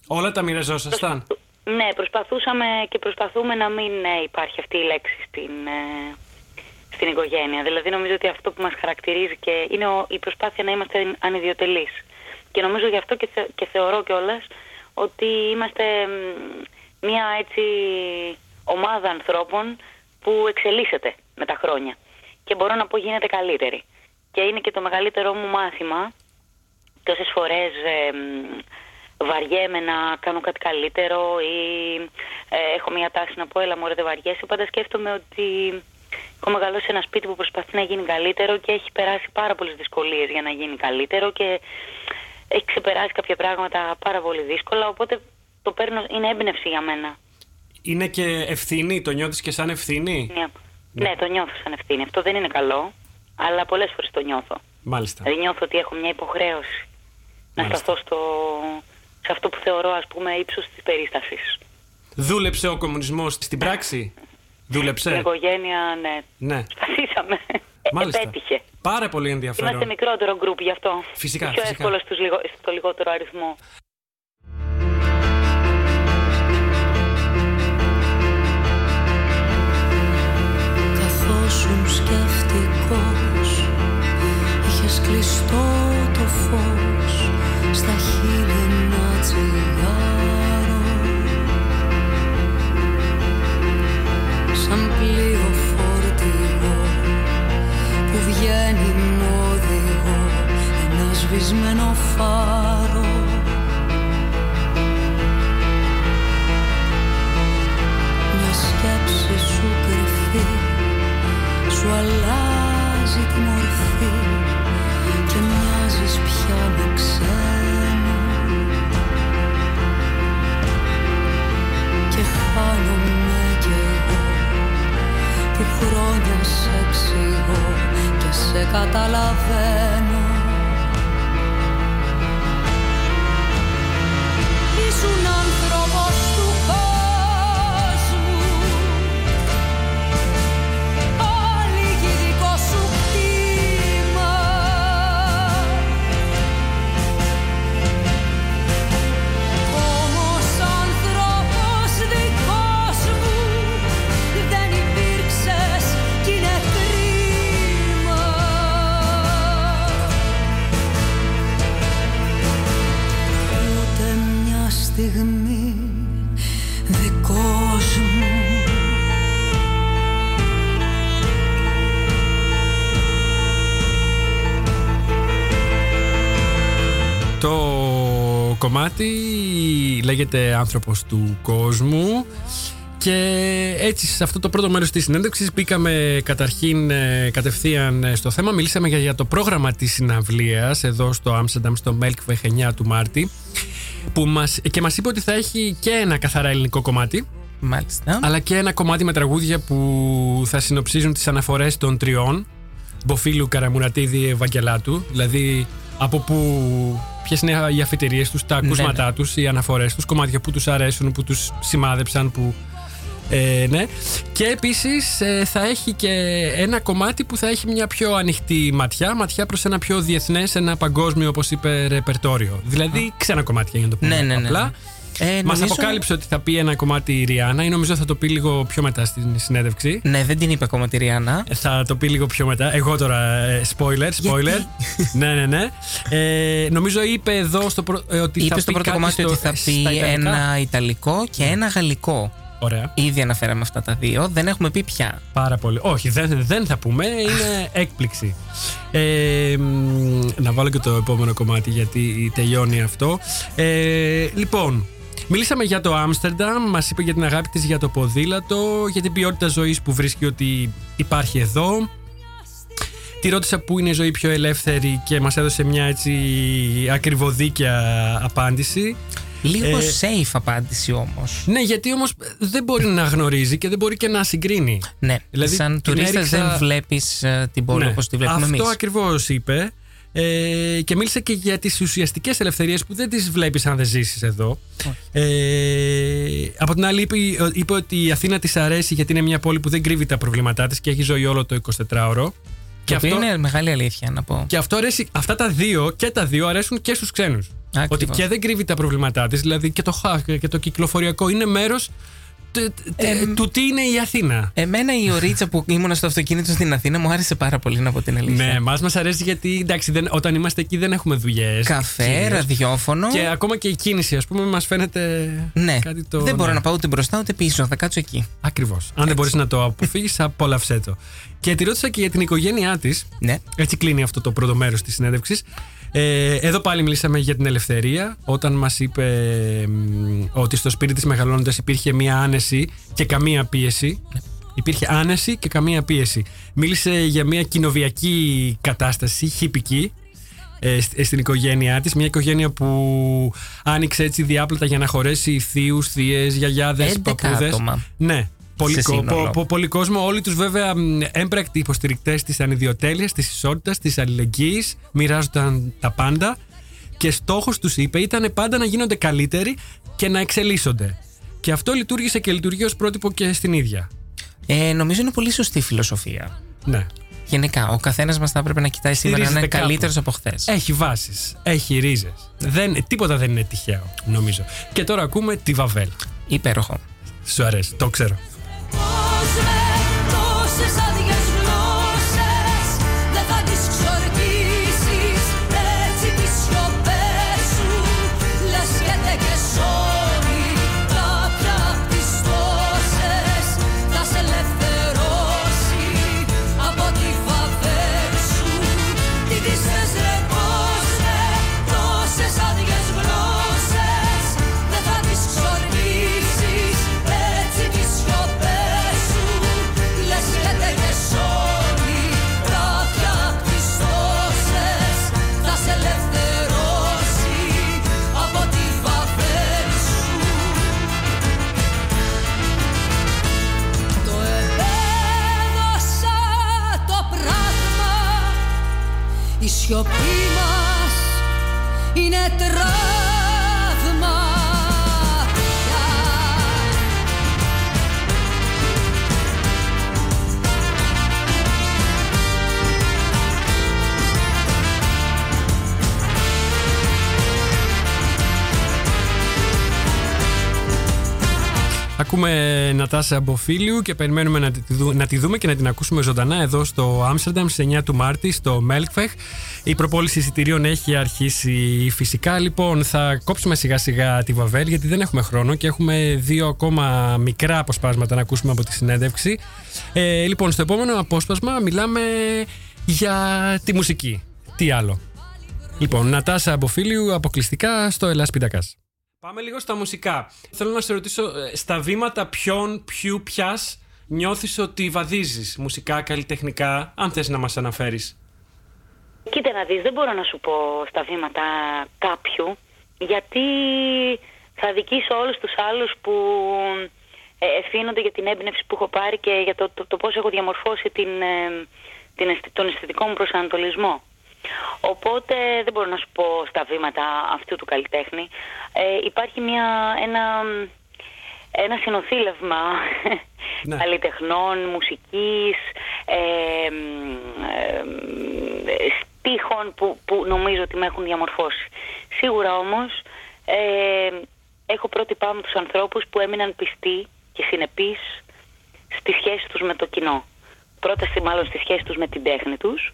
Όλα τα μοιραζόσασταν; Ναι, προσπαθούσαμε και προσπαθούμε να μην ε, υπάρχει αυτή η λέξη στην, ε, στην οικογένεια. Δηλαδή νομίζω ότι αυτό που μας χαρακτηρίζει και είναι ο- η προσπάθεια να είμαστε ανιδιοτελείς. Και νομίζω γι' αυτό και, θε- και θεωρώ κιόλας ότι είμαστε μ, μια έτσι ομάδα ανθρώπων που εξελίσσεται με τα χρόνια. Και μπορώ να πω γίνεται καλύτερη. Και είναι και το μεγαλύτερό μου μάθημα τόσες φορές ε, μ, βαριέμαι να κάνω κάτι καλύτερο ή ε, έχω μια τάση να πω έλα μωρέ δεν βαριέσαι πάντα σκέφτομαι ότι έχω μεγαλώσει σε ένα σπίτι που προσπαθεί να γίνει καλύτερο και έχει περάσει πάρα πολλές δυσκολίες για να γίνει καλύτερο και έχει ξεπεράσει κάποια πράγματα πάρα πολύ δύσκολα οπότε το παίρνω, είναι έμπνευση για μένα. Είναι και ευθύνη, το νιώθεις και σαν ευθύνη; Ναι. ναι, το νιώθω σαν ευθύνη. Αυτό δεν είναι καλό, αλλά πολλές φορές το νιώθω. Μάλιστα. Δηλαδή νιώθω ότι έχω μια υποχρέωση να Μάλιστα. σταθώ στο, σε αυτό που θεωρώ ας πούμε ύψος της περίστασης. Δούλεψε ο κομμουνισμός στην πράξη; Στην Δούλεψε. οικογένεια, ναι. Ναι. Προσπαθήσαμε. Ε, Μάλιστα. Επέτυχε. Πάρα πολύ Είμαστε ενδιαφέρον. μικρότερο γκρουπ γι' αυτό. Φυσικά, Πιο φυσικά. εύκολο στους λιγο, στο λιγότερο αριθμό. Καθόσουν Που βγαίνει μ' οδηγό Ένας σβησμένο φάρος. Μια σκέψη σου κρυφή Σου αλλάζει τη μορφή Και μοιάζεις πια με ξένο Και χάνομαι κι εγώ Που χρόνια σε εξηγώ Και σε καταλαβαίνω κομμάτι λέγεται «Άνθρωπος του κόσμου» και έτσι σε αυτό το πρώτο μέρος της συνέντευξης μπήκαμε καταρχήν ε, κατευθείαν ε, στο θέμα. Μιλήσαμε για, για το πρόγραμμα της συναυλίας εδώ στο Άμστερνταμ στο Melkweg 9 του Μάρτη που μας, και μας είπε ότι θα έχει και ένα καθαρά ελληνικό κομμάτι Μάλιστα. αλλά και ένα κομμάτι με τραγούδια που θα συνοψίζουν τις αναφορές των τριών Μποφίλου, Καραμουρατίδη, Ευαγγελάτου δηλαδή από που ποιες είναι οι αφιτηρίες τους, τα ακούσματά ναι. τους, οι αναφορές τους, κομμάτια που τους αρέσουν, που τους σημάδεψαν, που... Ε, ναι. Και επίσης ε, θα έχει και ένα κομμάτι που θα έχει μια πιο ανοιχτή ματιά, ματιά προς ένα πιο διεθνές, ένα παγκόσμιο όπως είπε ρεπερτόριο. Δηλαδή ξένα κομμάτια για να το πούμε Ναι, ναι, ναι, απλά. Ναι. Ε, Μας νομίζω- αποκάλυψε ότι θα πει ένα κομμάτι η Ριάννα ή νομίζω θα το πει λίγο πιο μετά στην συνέντευξη. Ναι, δεν την είπε ακόμα τη Ριάννα. Ε, Θα το πει λίγο πιο μετά. Εγώ τώρα, ε, spoiler, spoiler. ναι, ναι, ναι. Ε, νομίζω είπε εδώ στο πρω... ε, ότι Είπε θα στο πει πρώτο κάτι κομμάτι στο- ότι θα στα πει Ιταλικά. ένα Ιταλικό και ένα Γαλλικό. Ωραία. Ήδη αναφέραμε αυτά τα δύο. Δεν έχουμε πει πια. Πάρα πολύ. Όχι, δεν, δεν θα πούμε. Είναι έκπληξη. Ε, μ, να βάλω και το επόμενο κομμάτι γιατί τελειώνει αυτό. Ε, λοιπόν, μιλήσαμε για το Άμστερνταμ. Μας είπε για την αγάπη της για το ποδήλατο, για την ποιότητα ζωής που βρίσκει ότι υπάρχει εδώ. Τη ρώτησα πού είναι η ζωή πιο ελεύθερη και μας έδωσε μια έτσι ακριβωδίκια απάντηση. Λίγο Ε, safe απάντηση όμως. Ναι, γιατί όμως δεν μπορεί να γνωρίζει και δεν μπορεί και να συγκρίνει. Ναι, Δηλαδή, σαν την τουρίστας έριξα- δεν βλέπεις την πόλη Ναι, όπως τη βλέπουμε Αυτό εμείς. ακριβώς είπε. Ε, και μίλησε και για τις ουσιαστικές ελευθερίες που δεν τις βλέπεις αν δεν ζήσεις εδώ. Ε, από την άλλη είπε, είπε ότι η Αθήνα της αρέσει γιατί είναι μια πόλη που δεν κρύβει τα προβλήματά της και έχει ζωή όλο το 24ωρο. Και αυτό είναι μεγάλη αλήθεια να πω. Και αυτό αρέσει, αυτά τα δύο και τα δύο αρέσουν και στους ξένους. Ακριβώς. Ότι και δεν κρύβει τα προβλήματά της, δηλαδή και το χαχ και το κυκλοφοριακό είναι μέρος τε- τε- Εμ. Του τι είναι η Αθήνα. Εμένα η ωρίτσα που ήμουν στο αυτοκίνητο στην Αθήνα μου άρεσε πάρα πολύ να πω την αλήθεια. Ναι, μας μας αρέσει γιατί εντάξει, δεν, όταν είμαστε εκεί δεν έχουμε δουλειές. Καφέ, ραδιόφωνο. Και ακόμα και η κίνηση, ας πούμε, μας φαίνεται Ναι, κάτι το. δεν μπορώ ναι. να πάω ούτε μπροστά ούτε πίσω. Θα κάτσω εκεί. Ακριβώς. Αν δεν μπορείς να το αποφύγεις, απόλαυσέ το. Και τη ρώτησα και για την οικογένειά της. Ναι. Έτσι κλείνει αυτό το πρώτο μέρος της συνέντευξης. Ε, εδώ πάλι μιλήσαμε για την ελευθερία. Όταν μας είπε μ, ότι στο σπίτι της μεγαλώνοντας υπήρχε μία άνεση και καμία πίεση. Υπήρχε άνεση και καμία πίεση. Μίλησε για μια κοινοβιακή κατάσταση, χυπική, ε, σ- στην οικογένειά της. Μια οικογένεια που άνοιξε έτσι διάπλατα για να χωρέσει θείους, θείες, γιαγιάδες, 11 παππούδες. άτομα. Ναι. Πολύ, Σε κο- σύνολο. πο- πο- πολύ κόσμο. Όλοι τους βέβαια μ, έμπρακτοι υποστηρικτές της ανιδιοτέλειας, της ισότητας, της αλληλεγγύης. Μοιράζονταν τα πάντα. Και στόχος τους είπε ήταν πάντα να γίνονται καλύτεροι και να εξελίσσονται. Και αυτό λειτουργήσε και λειτουργεί ως πρότυπο και στην ίδια. Ε, νομίζω είναι πολύ σωστή φιλοσοφία. Ναι. Γενικά, ο καθένας μας θα έπρεπε να κοιτάει σήμερα να είναι Στηρίζεται κάπου. καλύτερος από χθες. Έχει βάσεις, έχει ρίζες. Τίποτα δεν είναι τυχαίο, νομίζω. Και τώρα ακούμε τη Βαβέλ. Υπέροχο. Σου αρέσει, το ξέρω. Πώς με σιωπή μας. Είναι τραύμα Ακούμε Νατάσα Μποφίλιου και περιμένουμε να τη, δου- να τη δούμε και να την ακούσουμε ζωντανά εδώ στο Άμστερνταμ στις 9 του Μάρτη στο Μέλκφεχ. Η προπόληση εισιτηρίων έχει αρχίσει φυσικά. Λοιπόν, θα κόψουμε σιγά σιγά τη Βαβέλ γιατί δεν έχουμε χρόνο και έχουμε δύο ακόμα μικρά αποσπάσματα να ακούσουμε από τη συνέντευξη. Ε, λοιπόν, στο επόμενο απόσπασμα μιλάμε για τη μουσική. Τι άλλο; Λοιπόν, Νατάσα Μποφίλιου αποκλειστικά στο Ελλάς Πιτακάς. Πάμε λίγο στα μουσικά. Θέλω να σε ρωτήσω, ε, στα βήματα ποιον, ποιου, ποιας νιώθεις ότι βαδίζεις μουσικά, καλλιτεχνικά, αν θες να μας αναφέρεις; Κοίτα να δεις, δεν μπορώ να σου πω στα βήματα κάποιου, γιατί θα δικήσω όλους τους άλλους που ε, ευθύνονται για την έμπνευση που έχω πάρει και για το, το, το πώς έχω διαμορφώσει την, ε, την, αισθη- τον αισθητικό μου προσανατολισμό. Οπότε δεν μπορώ να σου πω στα βήματα αυτού του καλλιτέχνη. Ε, υπάρχει μια, ένα, ένα συνοθήλευμα Ναι. καλλιτεχνών, μουσικής, ε, μ, ε, μ, ε, στίχων που, που νομίζω ότι με έχουν διαμορφώσει. Σίγουρα όμως ε, έχω πρότυπά μου τους ανθρώπους που έμειναν πιστοί και συνεπείς στη σχέση τους με το κοινό. Πρώτα στη, μάλλον στη σχέση τους με την τέχνη τους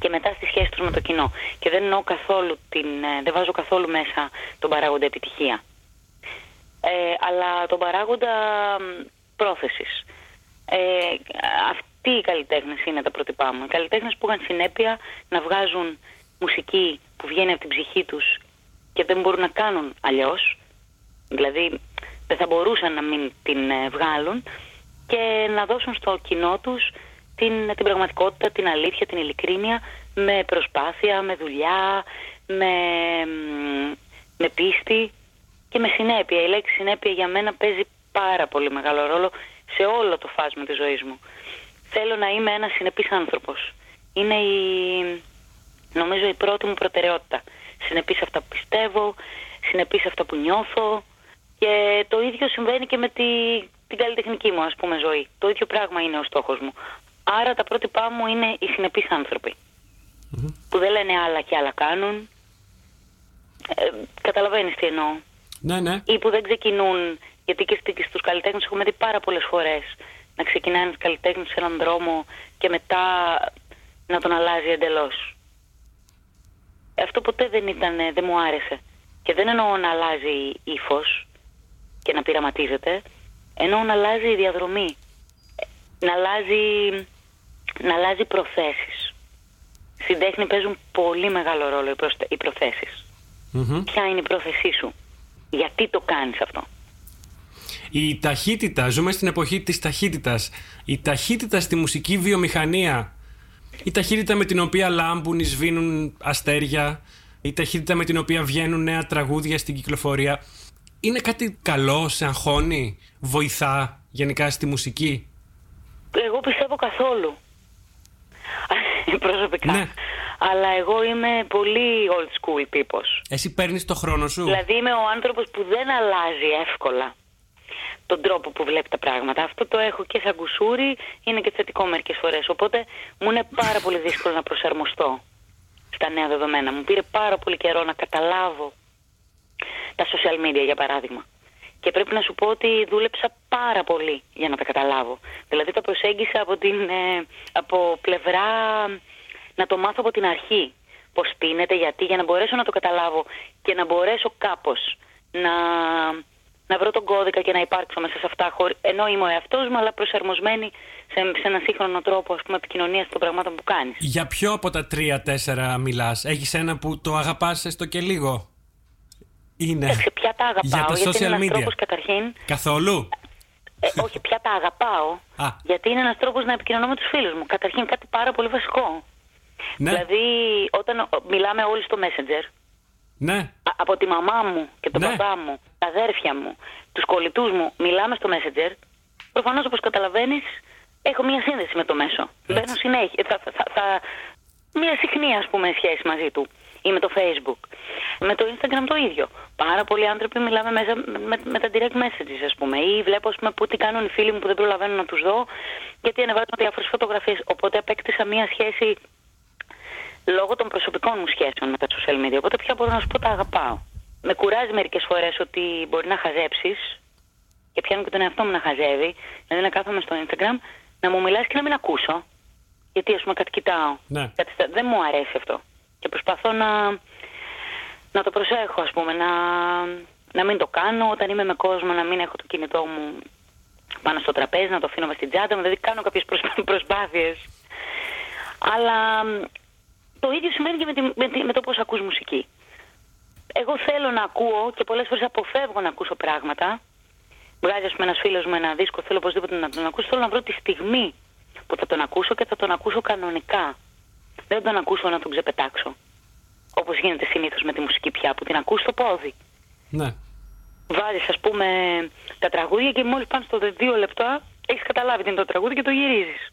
και μετά στη σχέση τους με το κοινό. Και δεν εννοώ καθόλου την, ε, δεν βάζω καθόλου μέσα τον παράγοντα επιτυχία. Ε, αλλά τον παράγοντα μ, πρόθεσης. Ε, αυτοί οι καλλιτέχνες είναι τα πρότυπά μου. Οι καλλιτέχνες που είχαν συνέπεια να βγάζουν μουσική που βγαίνει από την ψυχή τους και δεν μπορούν να κάνουν αλλιώς. Δηλαδή δεν θα μπορούσαν να μην την ε, βγάλουν και να δώσουν στο κοινό τους την, την πραγματικότητα, την αλήθεια, την ειλικρίνεια με προσπάθεια, με δουλειά, με, μ, με πίστη και με συνέπεια. Η λέξη συνέπεια για μένα παίζει πάρα πολύ μεγάλο ρόλο σε όλο το φάσμα της ζωής μου. Θέλω να είμαι ένας συνεπής άνθρωπος. Είναι η, νομίζω η πρώτη μου προτεραιότητα. Συνεπής σε αυτά που πιστεύω, συνεπής σε αυτά που νιώθω και το ίδιο συμβαίνει και με τη, την καλλιτεχνική μου ας πούμε ζωή. Το ίδιο πράγμα είναι ο στόχος μου. Άρα τα πρότυπά μου είναι οι συνεπείς άνθρωποι. Που δεν λένε άλλα και άλλα κάνουν. Ε, καταλαβαίνεις τι εννοώ. Ναι, ναι. Ή που δεν ξεκινούν, γιατί και στη- και στους καλλιτέχνες έχουμε δει πάρα πολλές φορές να ξεκινάει ένας καλλιτέχνης σε έναν δρόμο και μετά να τον αλλάζει εντελώς. Αυτό ποτέ δεν ήταν, δεν μου άρεσε. Και δεν εννοώ να αλλάζει ύφος και να πειραματίζεται, εννοώ να αλλάζει η διαδρομή. Ε, Να αλλάζει, να αλλάζει προθέσεις. Στην τέχνη παίζουν πολύ μεγάλο ρόλο οι, προσθε- οι προθέσεις. Μμμ. Ποια είναι η πρόθεσή σου; Γιατί το κάνεις αυτό; Η ταχύτητα, ζούμε στην εποχή της ταχύτητας. Η ταχύτητα στη μουσική βιομηχανία. Η ταχύτητα με την οποία λάμπουν ή σβήνουν αστέρια. Η ταχύτητα με την οποία βγαίνουν νέα τραγούδια στην κυκλοφορία. Είναι κάτι καλό, σε αγχώνει, βοηθά γενικά στη μουσική; Εγώ πιστεύω καθόλου. Προσωπικά. Ναι. Αλλά εγώ είμαι πολύ old school τύπος. Εσύ παίρνεις το χρόνο σου; Δηλαδή είμαι ο άνθρωπος που δεν αλλάζει εύκολα τον τρόπο που βλέπει τα πράγματα. Αυτό το έχω και σαν κουσούρι, είναι και θετικό μερικές φορές. Οπότε μου είναι πάρα πολύ δύσκολο να προσαρμοστώ στα νέα δεδομένα. Μου πήρε πάρα πολύ καιρό να καταλάβω τα social media για παράδειγμα. Και πρέπει να σου πω ότι δούλεψα πάρα πολύ για να τα καταλάβω. Δηλαδή τα προσέγγισα από, την, ε, από πλευρά να το μάθω από την αρχή. Πώς πίνεται, γιατί, για να μπορέσω να το καταλάβω και να μπορέσω κάπως να, να βρω τον κώδικα και να υπάρξω μέσα σε αυτά. χωρί- Ενώ είμαι ο εαυτός μου, αλλά προσαρμοσμένη σε, σε ένα σύγχρονο τρόπο ας πούμε, επικοινωνίας των πραγμάτων που κάνεις. Για ποιο από τα τρία-τέσσερα μιλάς; Έχεις ένα που το αγαπάς έστω και λίγο; Είναι. Εντάξει, πια τα αγαπάω, Για τα γιατί είναι social ένας media. τρόπος καταρχήν Καθόλου. Ε, όχι, πια τα αγαπάω. Α. Γιατί είναι ένας τρόπος να επικοινωνώ με τους φίλους μου. Καταρχήν κάτι πάρα πολύ βασικό. Ναι, Δηλαδή, όταν ο, μιλάμε όλοι στο Messenger, ναι. α- από τη μαμά μου και τον Ναι. παπά μου, τα αδέρφια μου, τους κολλητούς μου, μιλάμε στο Messenger. Προφανώς, όπως καταλαβαίνεις, έχω μία σύνδεση με το μέσο. Μπαίνω συνέχεια. Θα, θα, θα, θα- μία συχνή, ας πούμε, σχέση μαζί του. Ή με το Facebook. Με το Instagram το ίδιο. Πάρα πολλοί άνθρωποι μιλάμε μέσα με, με τα direct messages, ας πούμε. Ή βλέπω, ας πούμε, που τι κάνουν οι φίλοι μου που δεν προλαβαίνω να τους δω, γιατί ανεβάζουν διάφορες φωτογραφίες. Οπότε απέκτησα μία σχέση λόγω των προσωπικών μου σχέσεων με τα social media. Οπότε πια μπορώ να σου πω τα αγαπάω. Με κουράζει μερικές φορές ότι μπορεί να χαζέψεις και πιάνω και τον εαυτό μου να χαζεύει. Δηλαδή να κάθομαι στο Instagram, να μου μιλάς και να μην ακούσω. Γιατί ας πούμε κάτι κοιτάω. Ναι. Κάτι στα- Δεν μου αρέσει αυτό. Και προσπαθώ να, να το προσέχω, ας πούμε, να, να μην το κάνω όταν είμαι με κόσμο, να μην έχω το κινητό μου πάνω στο τραπέζι, να το αφήνω μες στην τσάντα μου, δηλαδή κάνω κάποιες προσπά- προσπάθειες. Αλλά μ, το ίδιο σημαίνει και με, τη, με, τη- με το πώς ακούς μουσική. Εγώ θέλω να ακούω και πολλές φορές αποφεύγω να ακούσω πράγματα. Βγάζει, ας πούμε, ένας φίλος μου ένα δίσκο, θέλω οπωσδήποτε να τον ακούσω. Θέλω να βρω τη στιγμή που θα τον ακούσω και θα τον ακούσω κανονικά. Δεν θα τον ακούσω να τον ξεπετάξω. Όπως γίνεται συνήθως με τη μουσική πια, που την ακούς στο πόδι. ναι. Βάζεις, ας πούμε, τα τραγούδια και μόλις πάνε στο δε- δύο λεπτά έχεις καταλάβει τι είναι το τραγούδι και το γυρίζεις.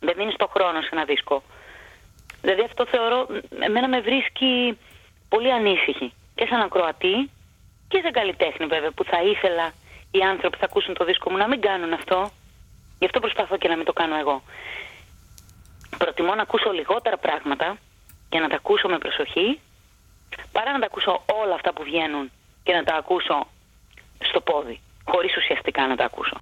Δεν δίνεις το χρόνο σε ένα δίσκο. Δηλαδή αυτό θεωρώ, εμένα με βρίσκει πολύ ανήσυχη. Και σαν ακροατή και σαν καλλιτέχνη βέβαια, που θα ήθελα οι άνθρωποι που θα ακούσουν το δίσκο μου να μην κάνουν αυτό. Γι' αυτό προσπαθώ και να μην το κάνω εγώ. Προτιμώ να ακούσω λιγότερα πράγματα και να τα ακούσω με προσοχή παρά να τα ακούσω όλα αυτά που βγαίνουν και να τα ακούσω στο πόδι, χωρίς ουσιαστικά να τα ακούσω.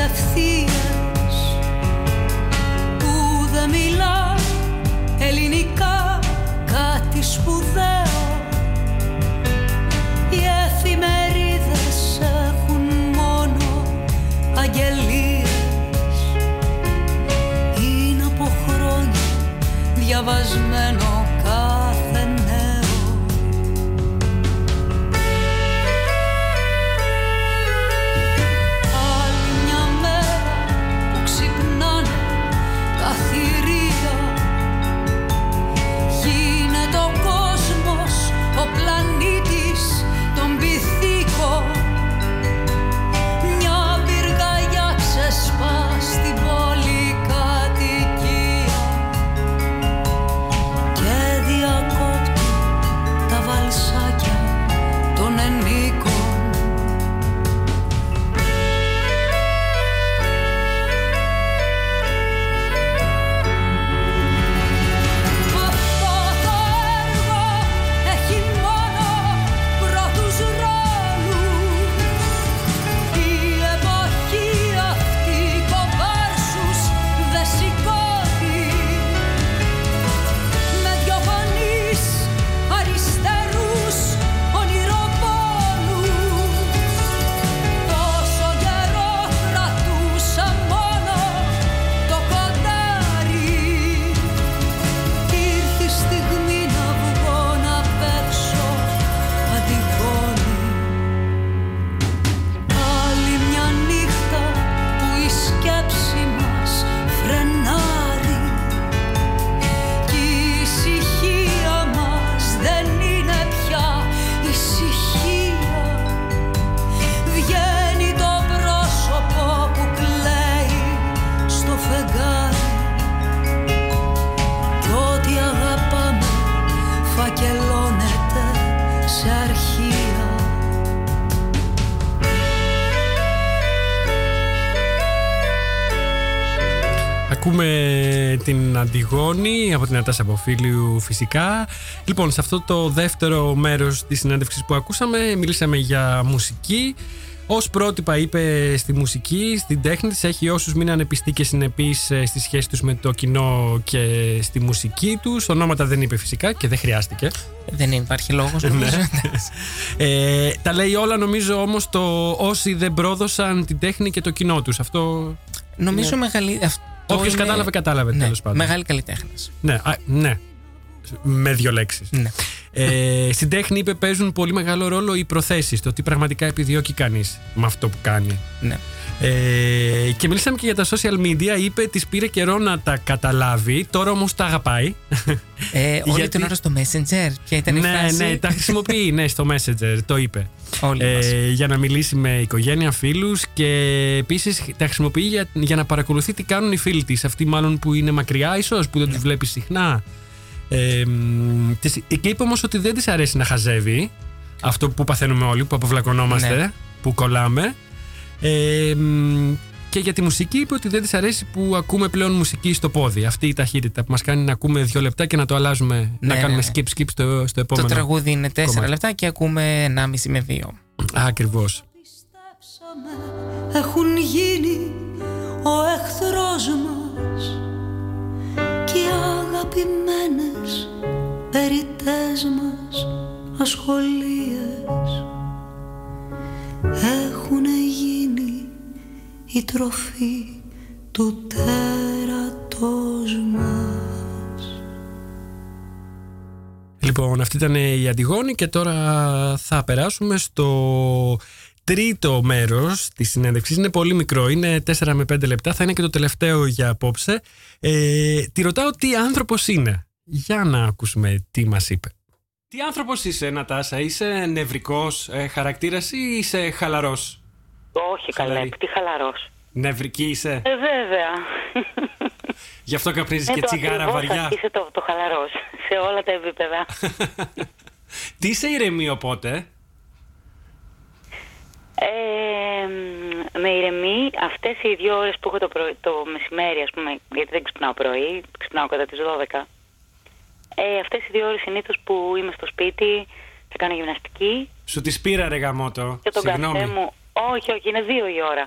αυθείας που δεν μιλά ελληνικά κάτι σπουδαίο. Οι εφημερίδες έχουν μόνο αγγελίες. Είναι από χρόνια διαβασμένα. Αντιγόνη από την Ατάσα Αποφίλιου φυσικά. Λοιπόν, σε αυτό το δεύτερο μέρος της συνέντευξης που ακούσαμε μιλήσαμε για μουσική. Ως πρότυπα είπε στη μουσική, στην τέχνη της έχει όσους μείνανε πιστοί και συνεπείς ε, στη σχέση τους με το κοινό και στη μουσική τους. Ονόματα δεν είπε φυσικά και δεν χρειάστηκε. Δεν υπάρχει λόγος νομίζω. Ε, τα λέει όλα νομίζω όμως το όσοι δεν πρόδωσαν την τέχνη και το κοινό τους. Αυτό νομίζω μεγάλη. αυτό Όποιος είναι- κατάλαβε, κατάλαβε, Ναι, τέλος πάντων. Μεγάλη καλλιτέχνη. Ναι, α, ναι. Με δύο λέξεις. Ναι. Ε, στην τέχνη είπε παίζουν πολύ μεγάλο ρόλο οι προθέσεις, το τι πραγματικά επιδιώκει κανείς με αυτό που κάνει. ναι. Ε, και μιλήσαμε και για τα social media. Είπε τη πήρε καιρό να τα καταλάβει, τώρα όμως τα αγαπάει. Ε, όλη Γιατί- την ώρα στο Messenger. Ποια ήταν η ναι, φράση; ναι, τα χρησιμοποιεί ναι, στο Messenger, το είπε. Όλοι μας. Ε, για να μιλήσει με οικογένεια, φίλους και επίσης τα χρησιμοποιεί για, για να παρακολουθεί τι κάνουν οι φίλοι της. Αυτοί μάλλον που είναι μακριά, ίσως που δεν Ναι. του βλέπει συχνά. Ε, μ, της- και είπε όμως ότι δεν της αρέσει να χαζεύει. Αυτό που παθαίνουμε όλοι, που αποβλακωνόμαστε, Ναι. που κολλάμε. Ε, μ, και για τη μουσική είπε ότι δεν της αρέσει που ακούμε πλέον μουσική στο πόδι. Αυτή η ταχύτητα που μας κάνει να ακούμε δύο λεπτά και να το αλλάζουμε, να Ναι, κάνουμε ναι, skip skip στο, στο Το επόμενο. τραγούδι είναι 4 κομμάτι. λεπτά και ακούμε 1,5 με 2. Ακριβώς. Πιστέψαμε έχουν γίνει ο εχθρός μας και οι αγαπημένες περιτές μας ασχολίες έχουν γίνει η τροφή του τέρατος μας. Λοιπόν, αυτή ήταν η Αντιγόνη και τώρα θα περάσουμε στο τρίτο μέρος της συνέντευξης. Είναι πολύ μικρό, είναι 4 με 5 λεπτά, θα είναι και το τελευταίο για απόψε. Ε, τη ρωτάω τι άνθρωπος είναι. Για να ακούσουμε τι μας είπε. Τι άνθρωπος είσαι Νατάσα, είσαι νευρικός ε, χαρακτήρας ή είσαι χαλαρός; Όχι καλέ, Χαλαρή. τι χαλαρός. Νευρική είσαι, Ε, βέβαια. γι' αυτό καπνίζεις Ε, και το τσιγάρα ακριβώς βαριά. Είσαι το, το χαλαρός σε όλα τα επίπεδα. τι είσαι ηρεμή οπότε; Ε, μ, με ηρεμή αυτές οι δύο ώρες που έχω το, πρωί, το μεσημέρι, ας πούμε, γιατί δεν ξυπνάω πρωί, ξυπνάω κατά τις 12. Ε, αυτές οι δύο ώρες συνήθως που είμαι στο σπίτι, θα κάνω γυμναστική Σου τη πήρα ρε γαμότο. και τον Συγγνώμη. καφέ μου. Όχι, όχι, είναι δύο η ώρα.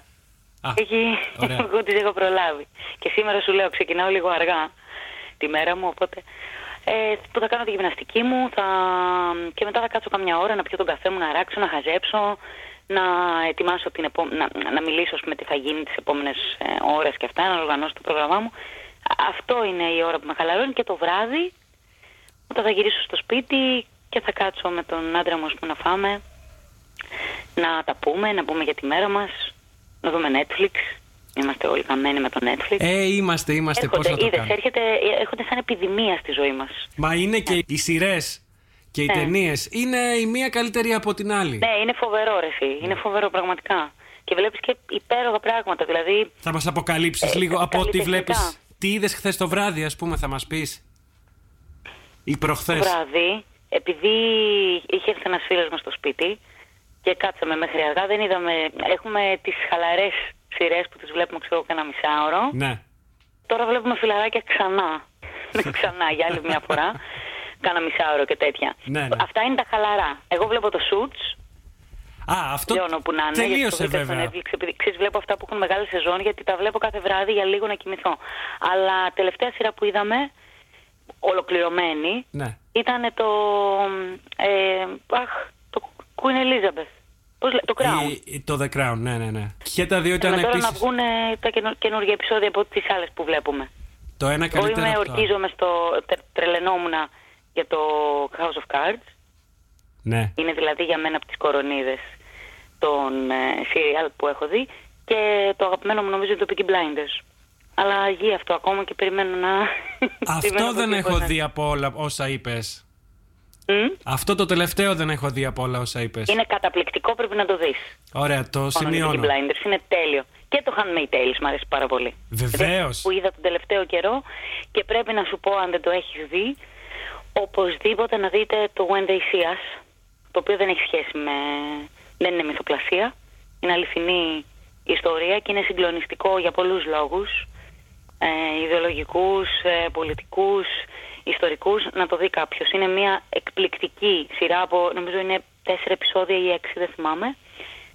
Α, Εκεί ωραία. εγώ τις έχω προλάβει. Και σήμερα σου λέω, ξεκινάω λίγο αργά τη μέρα μου, οπότε Ε, που θα κάνω τη γυμναστική μου θα... και μετά θα κάτσω καμιά ώρα να πιω τον καφέ μου, να ράξω, να χαζέψω, να ετοιμάσω την επό... να, να μιλήσω με τι θα γίνει τις επόμενες ε, ώρες και αυτά, να οργανώσω το πρόγραμμά μου. Αυτό είναι η ώρα που με χαλαρώνει και το βράδυ όταν θα γυρίσω στο σπίτι και θα κάτσω με τον άντρα μου να φάμε, να τα πούμε, να πούμε για τη μέρα μας, να δούμε Netflix. Είμαστε όλοι καμένοι με το Netflix. Ε, είμαστε, είμαστε. Πώς έρχονται, θα το είδες, κάνουμε; έρχεται, έρχονται σαν επιδημία στη ζωή μας. Μα είναι και οι σειρές και οι Ναι. ταινίες. Είναι η μία καλύτερη από την άλλη. Ναι, είναι φοβερό ρε εσύ. Είναι φοβερό πραγματικά. Και βλέπεις και υπέροχα πράγματα. Δηλαδή, Θα μας αποκαλύψεις Ε, λίγο από ό,τι βλέπεις. καλλιτεχνικά. Τι είδες χθες το βράδυ, ας πούμε, θα μας πεις; Ή προχθές; το βράδυ, επειδή είχε έρθει ένας φίλος μας στο σπίτι και κάτσαμε μέχρι αργά, δεν είδαμε... Έχουμε τις χαλαρές σειρές που τις βλέπουμε, ξέρω, κανένα μισάωρο. Ναι. Τώρα βλέπουμε φιλαράκια ξανά. ξανά για άλλη μια φορά. Κάνα μισάωρο και τέτοια. Ναι, ναι. Αυτά είναι τα χαλαρά. Εγώ βλέπω το Suits, Α, αυτό Λιώνω που να είναι. γιατί το τελείωσε βρήκα στο βέβαια. Netflix, επειδή ξέρεις, βλέπω αυτά που έχουν μεγάλη σεζόν, γιατί τα βλέπω κάθε βράδυ για λίγο να κοιμηθώ. Αλλά τελευταία σειρά που είδαμε, ολοκληρωμένη, Ναι. ήταν το. Ε, αχ, το Queen Elizabeth. Πώς λέ- το Crown. Η- το The Crown, ναι, ναι, ναι. Και τα δύο ήταν Με τώρα να επίση. βγουν ε, τα καινο- καινούργια επεισόδια από τις άλλες που βλέπουμε. Το ένα Εγώ καλύτερο. είμαι, από το άλλο. ορκίζομαι στο. τε- Τρελαινόμουν για το House of Cards. Ναι. Είναι δηλαδή για μένα από τις κορονίδες των ε, serial που έχω δει και το αγαπημένο μου νομίζω είναι το Peaky Blinders. Αλλά γη αυτό ακόμα και περιμένω να... περιμένω Αυτό δεν να έχω δει. δει από όλα όσα είπες. Μμ; Αυτό το τελευταίο δεν έχω δει από όλα όσα είπες. Είναι καταπληκτικό, πρέπει να το δεις. Ωραία, το Μόνο το Peaky σημειώνω. Blinders είναι τέλειο. Και το Handmaid's Tales μου αρέσει πάρα πολύ. Βεβαίως. Δηλαδή, Που είδα τον τελευταίο καιρό και πρέπει να σου πω αν δεν το έχεις δει, οπωσδήποτε να δείτε το When They See Us, το οποίο δεν έχει σχέση με... δεν είναι μυθοπλασία. Είναι αληθινή ιστορία και είναι συγκλονιστικό για πολλούς λόγους. Ε, ιδεολογικούς, ε, πολιτικούς, ιστορικούς, να το δει κάποιος. Είναι μια εκπληκτική σειρά από, νομίζω είναι τέσσερα επεισόδια ή έξι, δεν θυμάμαι.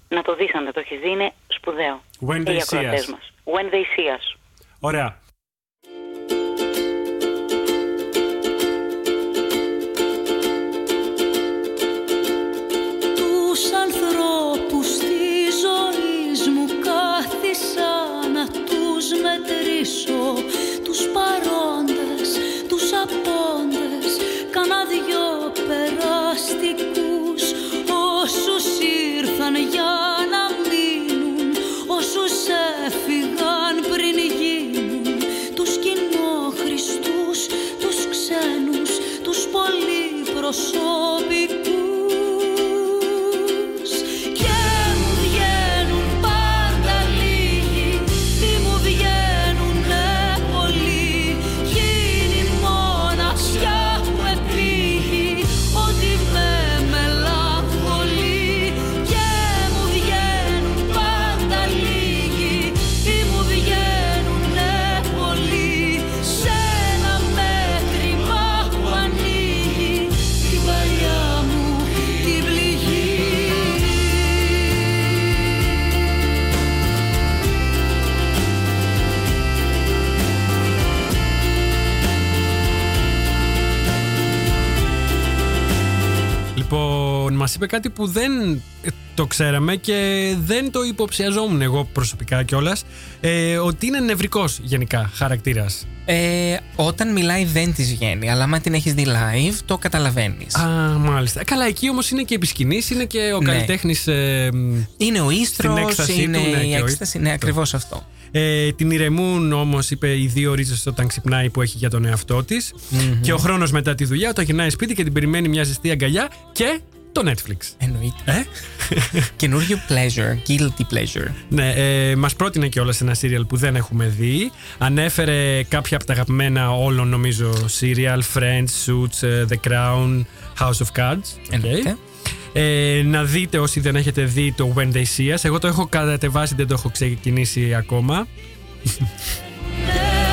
Να το δεις αν δεν το έχεις δει, είναι σπουδαίο. When Και They οι See ακροατές Us. μας. When they see us. Ωραία. Μετρήσω Τους παρόντες, τους απόντες, κάνα δυο περαστικούς Όσους ήρθαν για Λοιπόν, μας είπε κάτι που δεν ε, το ξέραμε και δεν το υποψιαζόμουν εγώ προσωπικά κιόλας. Ε, ότι είναι νευρικός γενικά χαρακτήρας. Ε, όταν μιλάει δεν της βγαίνει, αλλά άμα την έχεις δει live, το καταλαβαίνεις. Α, μάλιστα. Καλά, εκεί όμως είναι και επί σκηνής, είναι και ο Ναι. καλλιτέχνης. Ε, Είναι ο ίστρος, Στην έκστασή είναι του, ναι, η και ο έκσταση. Ναι, ακριβώς αυτό. Ε, την ηρεμούν όμως, είπε, οι δύο ρίζες όταν ξυπνάει που έχει για τον εαυτό της. Και ο χρόνος μετά τη δουλειά, όταν γυρνάει σπίτι και την περιμένει μια ζεστή αγκαλιά και το Netflix. Εννοείται. Ε; Καινούριο pleasure, guilty pleasure. Ναι, ε, μας πρότεινε και όλα σε ένα σίριαλ που δεν έχουμε δει. Ανέφερε κάποια από τα αγαπημένα όλων, νομίζω, σίριαλ. Friends, Suits, ε, The Crown, House of Cards. OK. Εννοείται. Ε, να δείτε όσοι δεν έχετε δει το When They See Us. Εγώ το έχω κατεβάσει, δεν το έχω ξεκινήσει ακόμα.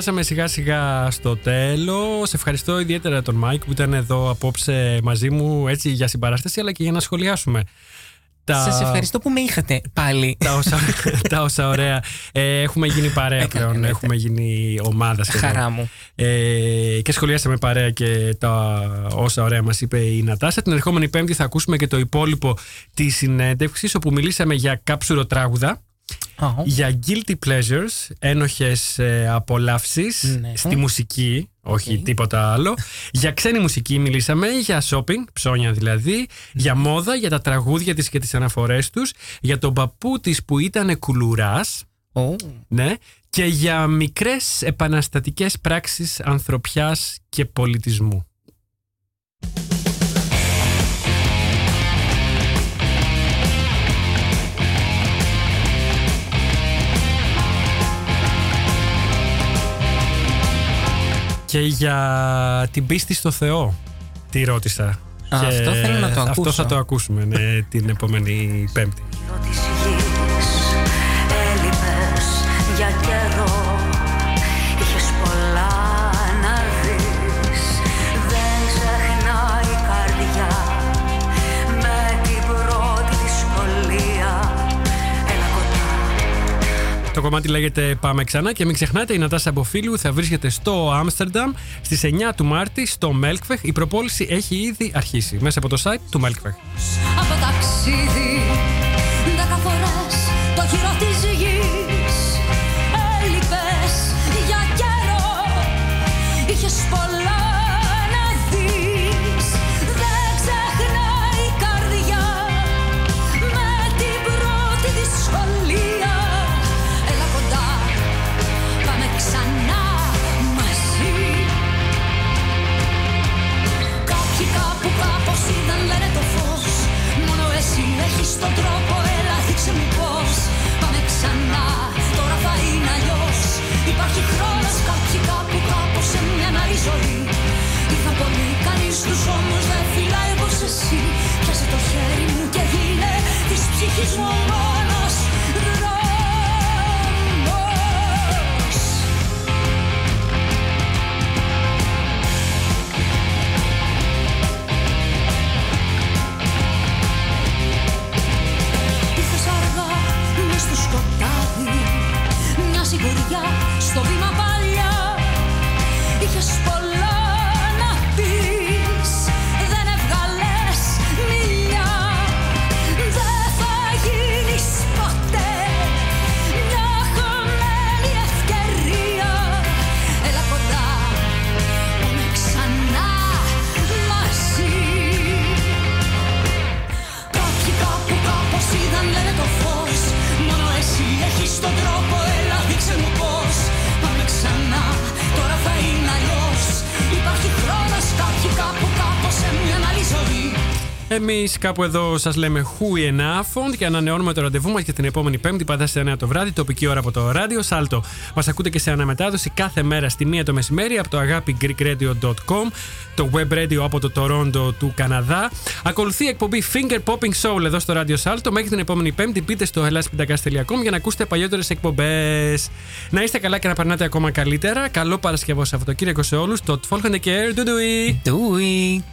φτάσαμε σιγά σιγά στο τέλος. Σε ευχαριστώ ιδιαίτερα τον Μάικ που ήταν εδώ απόψε μαζί μου έτσι για συμπαράσταση αλλά και για να σχολιάσουμε. Τα... Σας ευχαριστώ που με είχατε πάλι. τα, όσα, τα όσα ωραία. Ε, έχουμε γίνει παρέα Έκανε, πλέον. ναι. Έχουμε γίνει ομάδα σχεδόν. Χαρά μου. Ε, και σχολιάσαμε παρέα και τα όσα ωραία μας είπε η Νατάσα. Την ερχόμενη Πέμπτη θα ακούσουμε και το υπόλοιπο της συνέντευξης όπου μιλήσαμε για καψουροτράγουδα. Ω, Για guilty pleasures, ένοχες ε, απολαύσεις Ναι. στη μουσική, όχι τίποτα άλλο. για ξένη μουσική μιλήσαμε, για shopping, ψώνια δηλαδή, για μόδα, για τα τραγούδια της και τις αναφορές τους, για τον παππού της που ήταν κουλουράς, ω. ναι, και για μικρές επαναστατικές πράξεις ανθρωπιάς και πολιτισμού. Και για την πίστη στο Θεό, τη ρώτησα. Α, Και αυτό θέλω να το Αυτό ακούσω. θα το ακούσουμε ναι, την επόμενη Πέμπτη. γύρω της γης έλειπες για καιρό Το κομμάτι λέγεται Πάμε ξανά και μην ξεχνάτε η Νατάσα Μποφίλου θα βρίσκεται στο Άμστερνταμ στις 9 του Μάρτη στο Μέλκβεχ. Η προπόληση έχει ήδη αρχίσει μέσα από το site του Μέλκβεχ. από ταξίδι Δέκα φορές το γύρο έχεις τον τρόπο Έλα δείξε μου πώς. Πάμε ξανά Τώρα θα είναι αλλιώς. Υπάρχει χρόνος Κάποιοι κάπου κάπως Σε μια άλλη ζωή. Ήρθαν πολλοί Κανείς τους όμως δεν φυλάει όπως εσύ. Πιάσε το χέρι μου και γίνε Της ψυχής μου σιγουριά στο βήμα παλιά Εμείς κάπου εδώ σας λέμε Who Enough και ανανεώνουμε το ραντεβού μας για την επόμενη Πέμπτη, πάντα σε 9 το βράδυ, τοπική ώρα από το ράδιο Σάλτο. Μας ακούτε και σε αναμετάδοση κάθε μέρα στη 1 το μεσημέρι από το αγάπη greekradio.com, το web radio από το Toronto του Καναδά. Ακολουθεί η εκπομπή Finger Popping Soul εδώ στο ράδιο Σάλτο. Μέχρι την επόμενη Πέμπτη, μπείτε στο helaspintakas.com για να ακούσετε παλιότερες εκπομπές. Να είστε καλά και να περνάτε ακόμα καλύτερα. Καλό Παρασκευό Σαββατοκύριακο σε όλους. Το Tfolkende Care. Ντουντουι. Ντούι.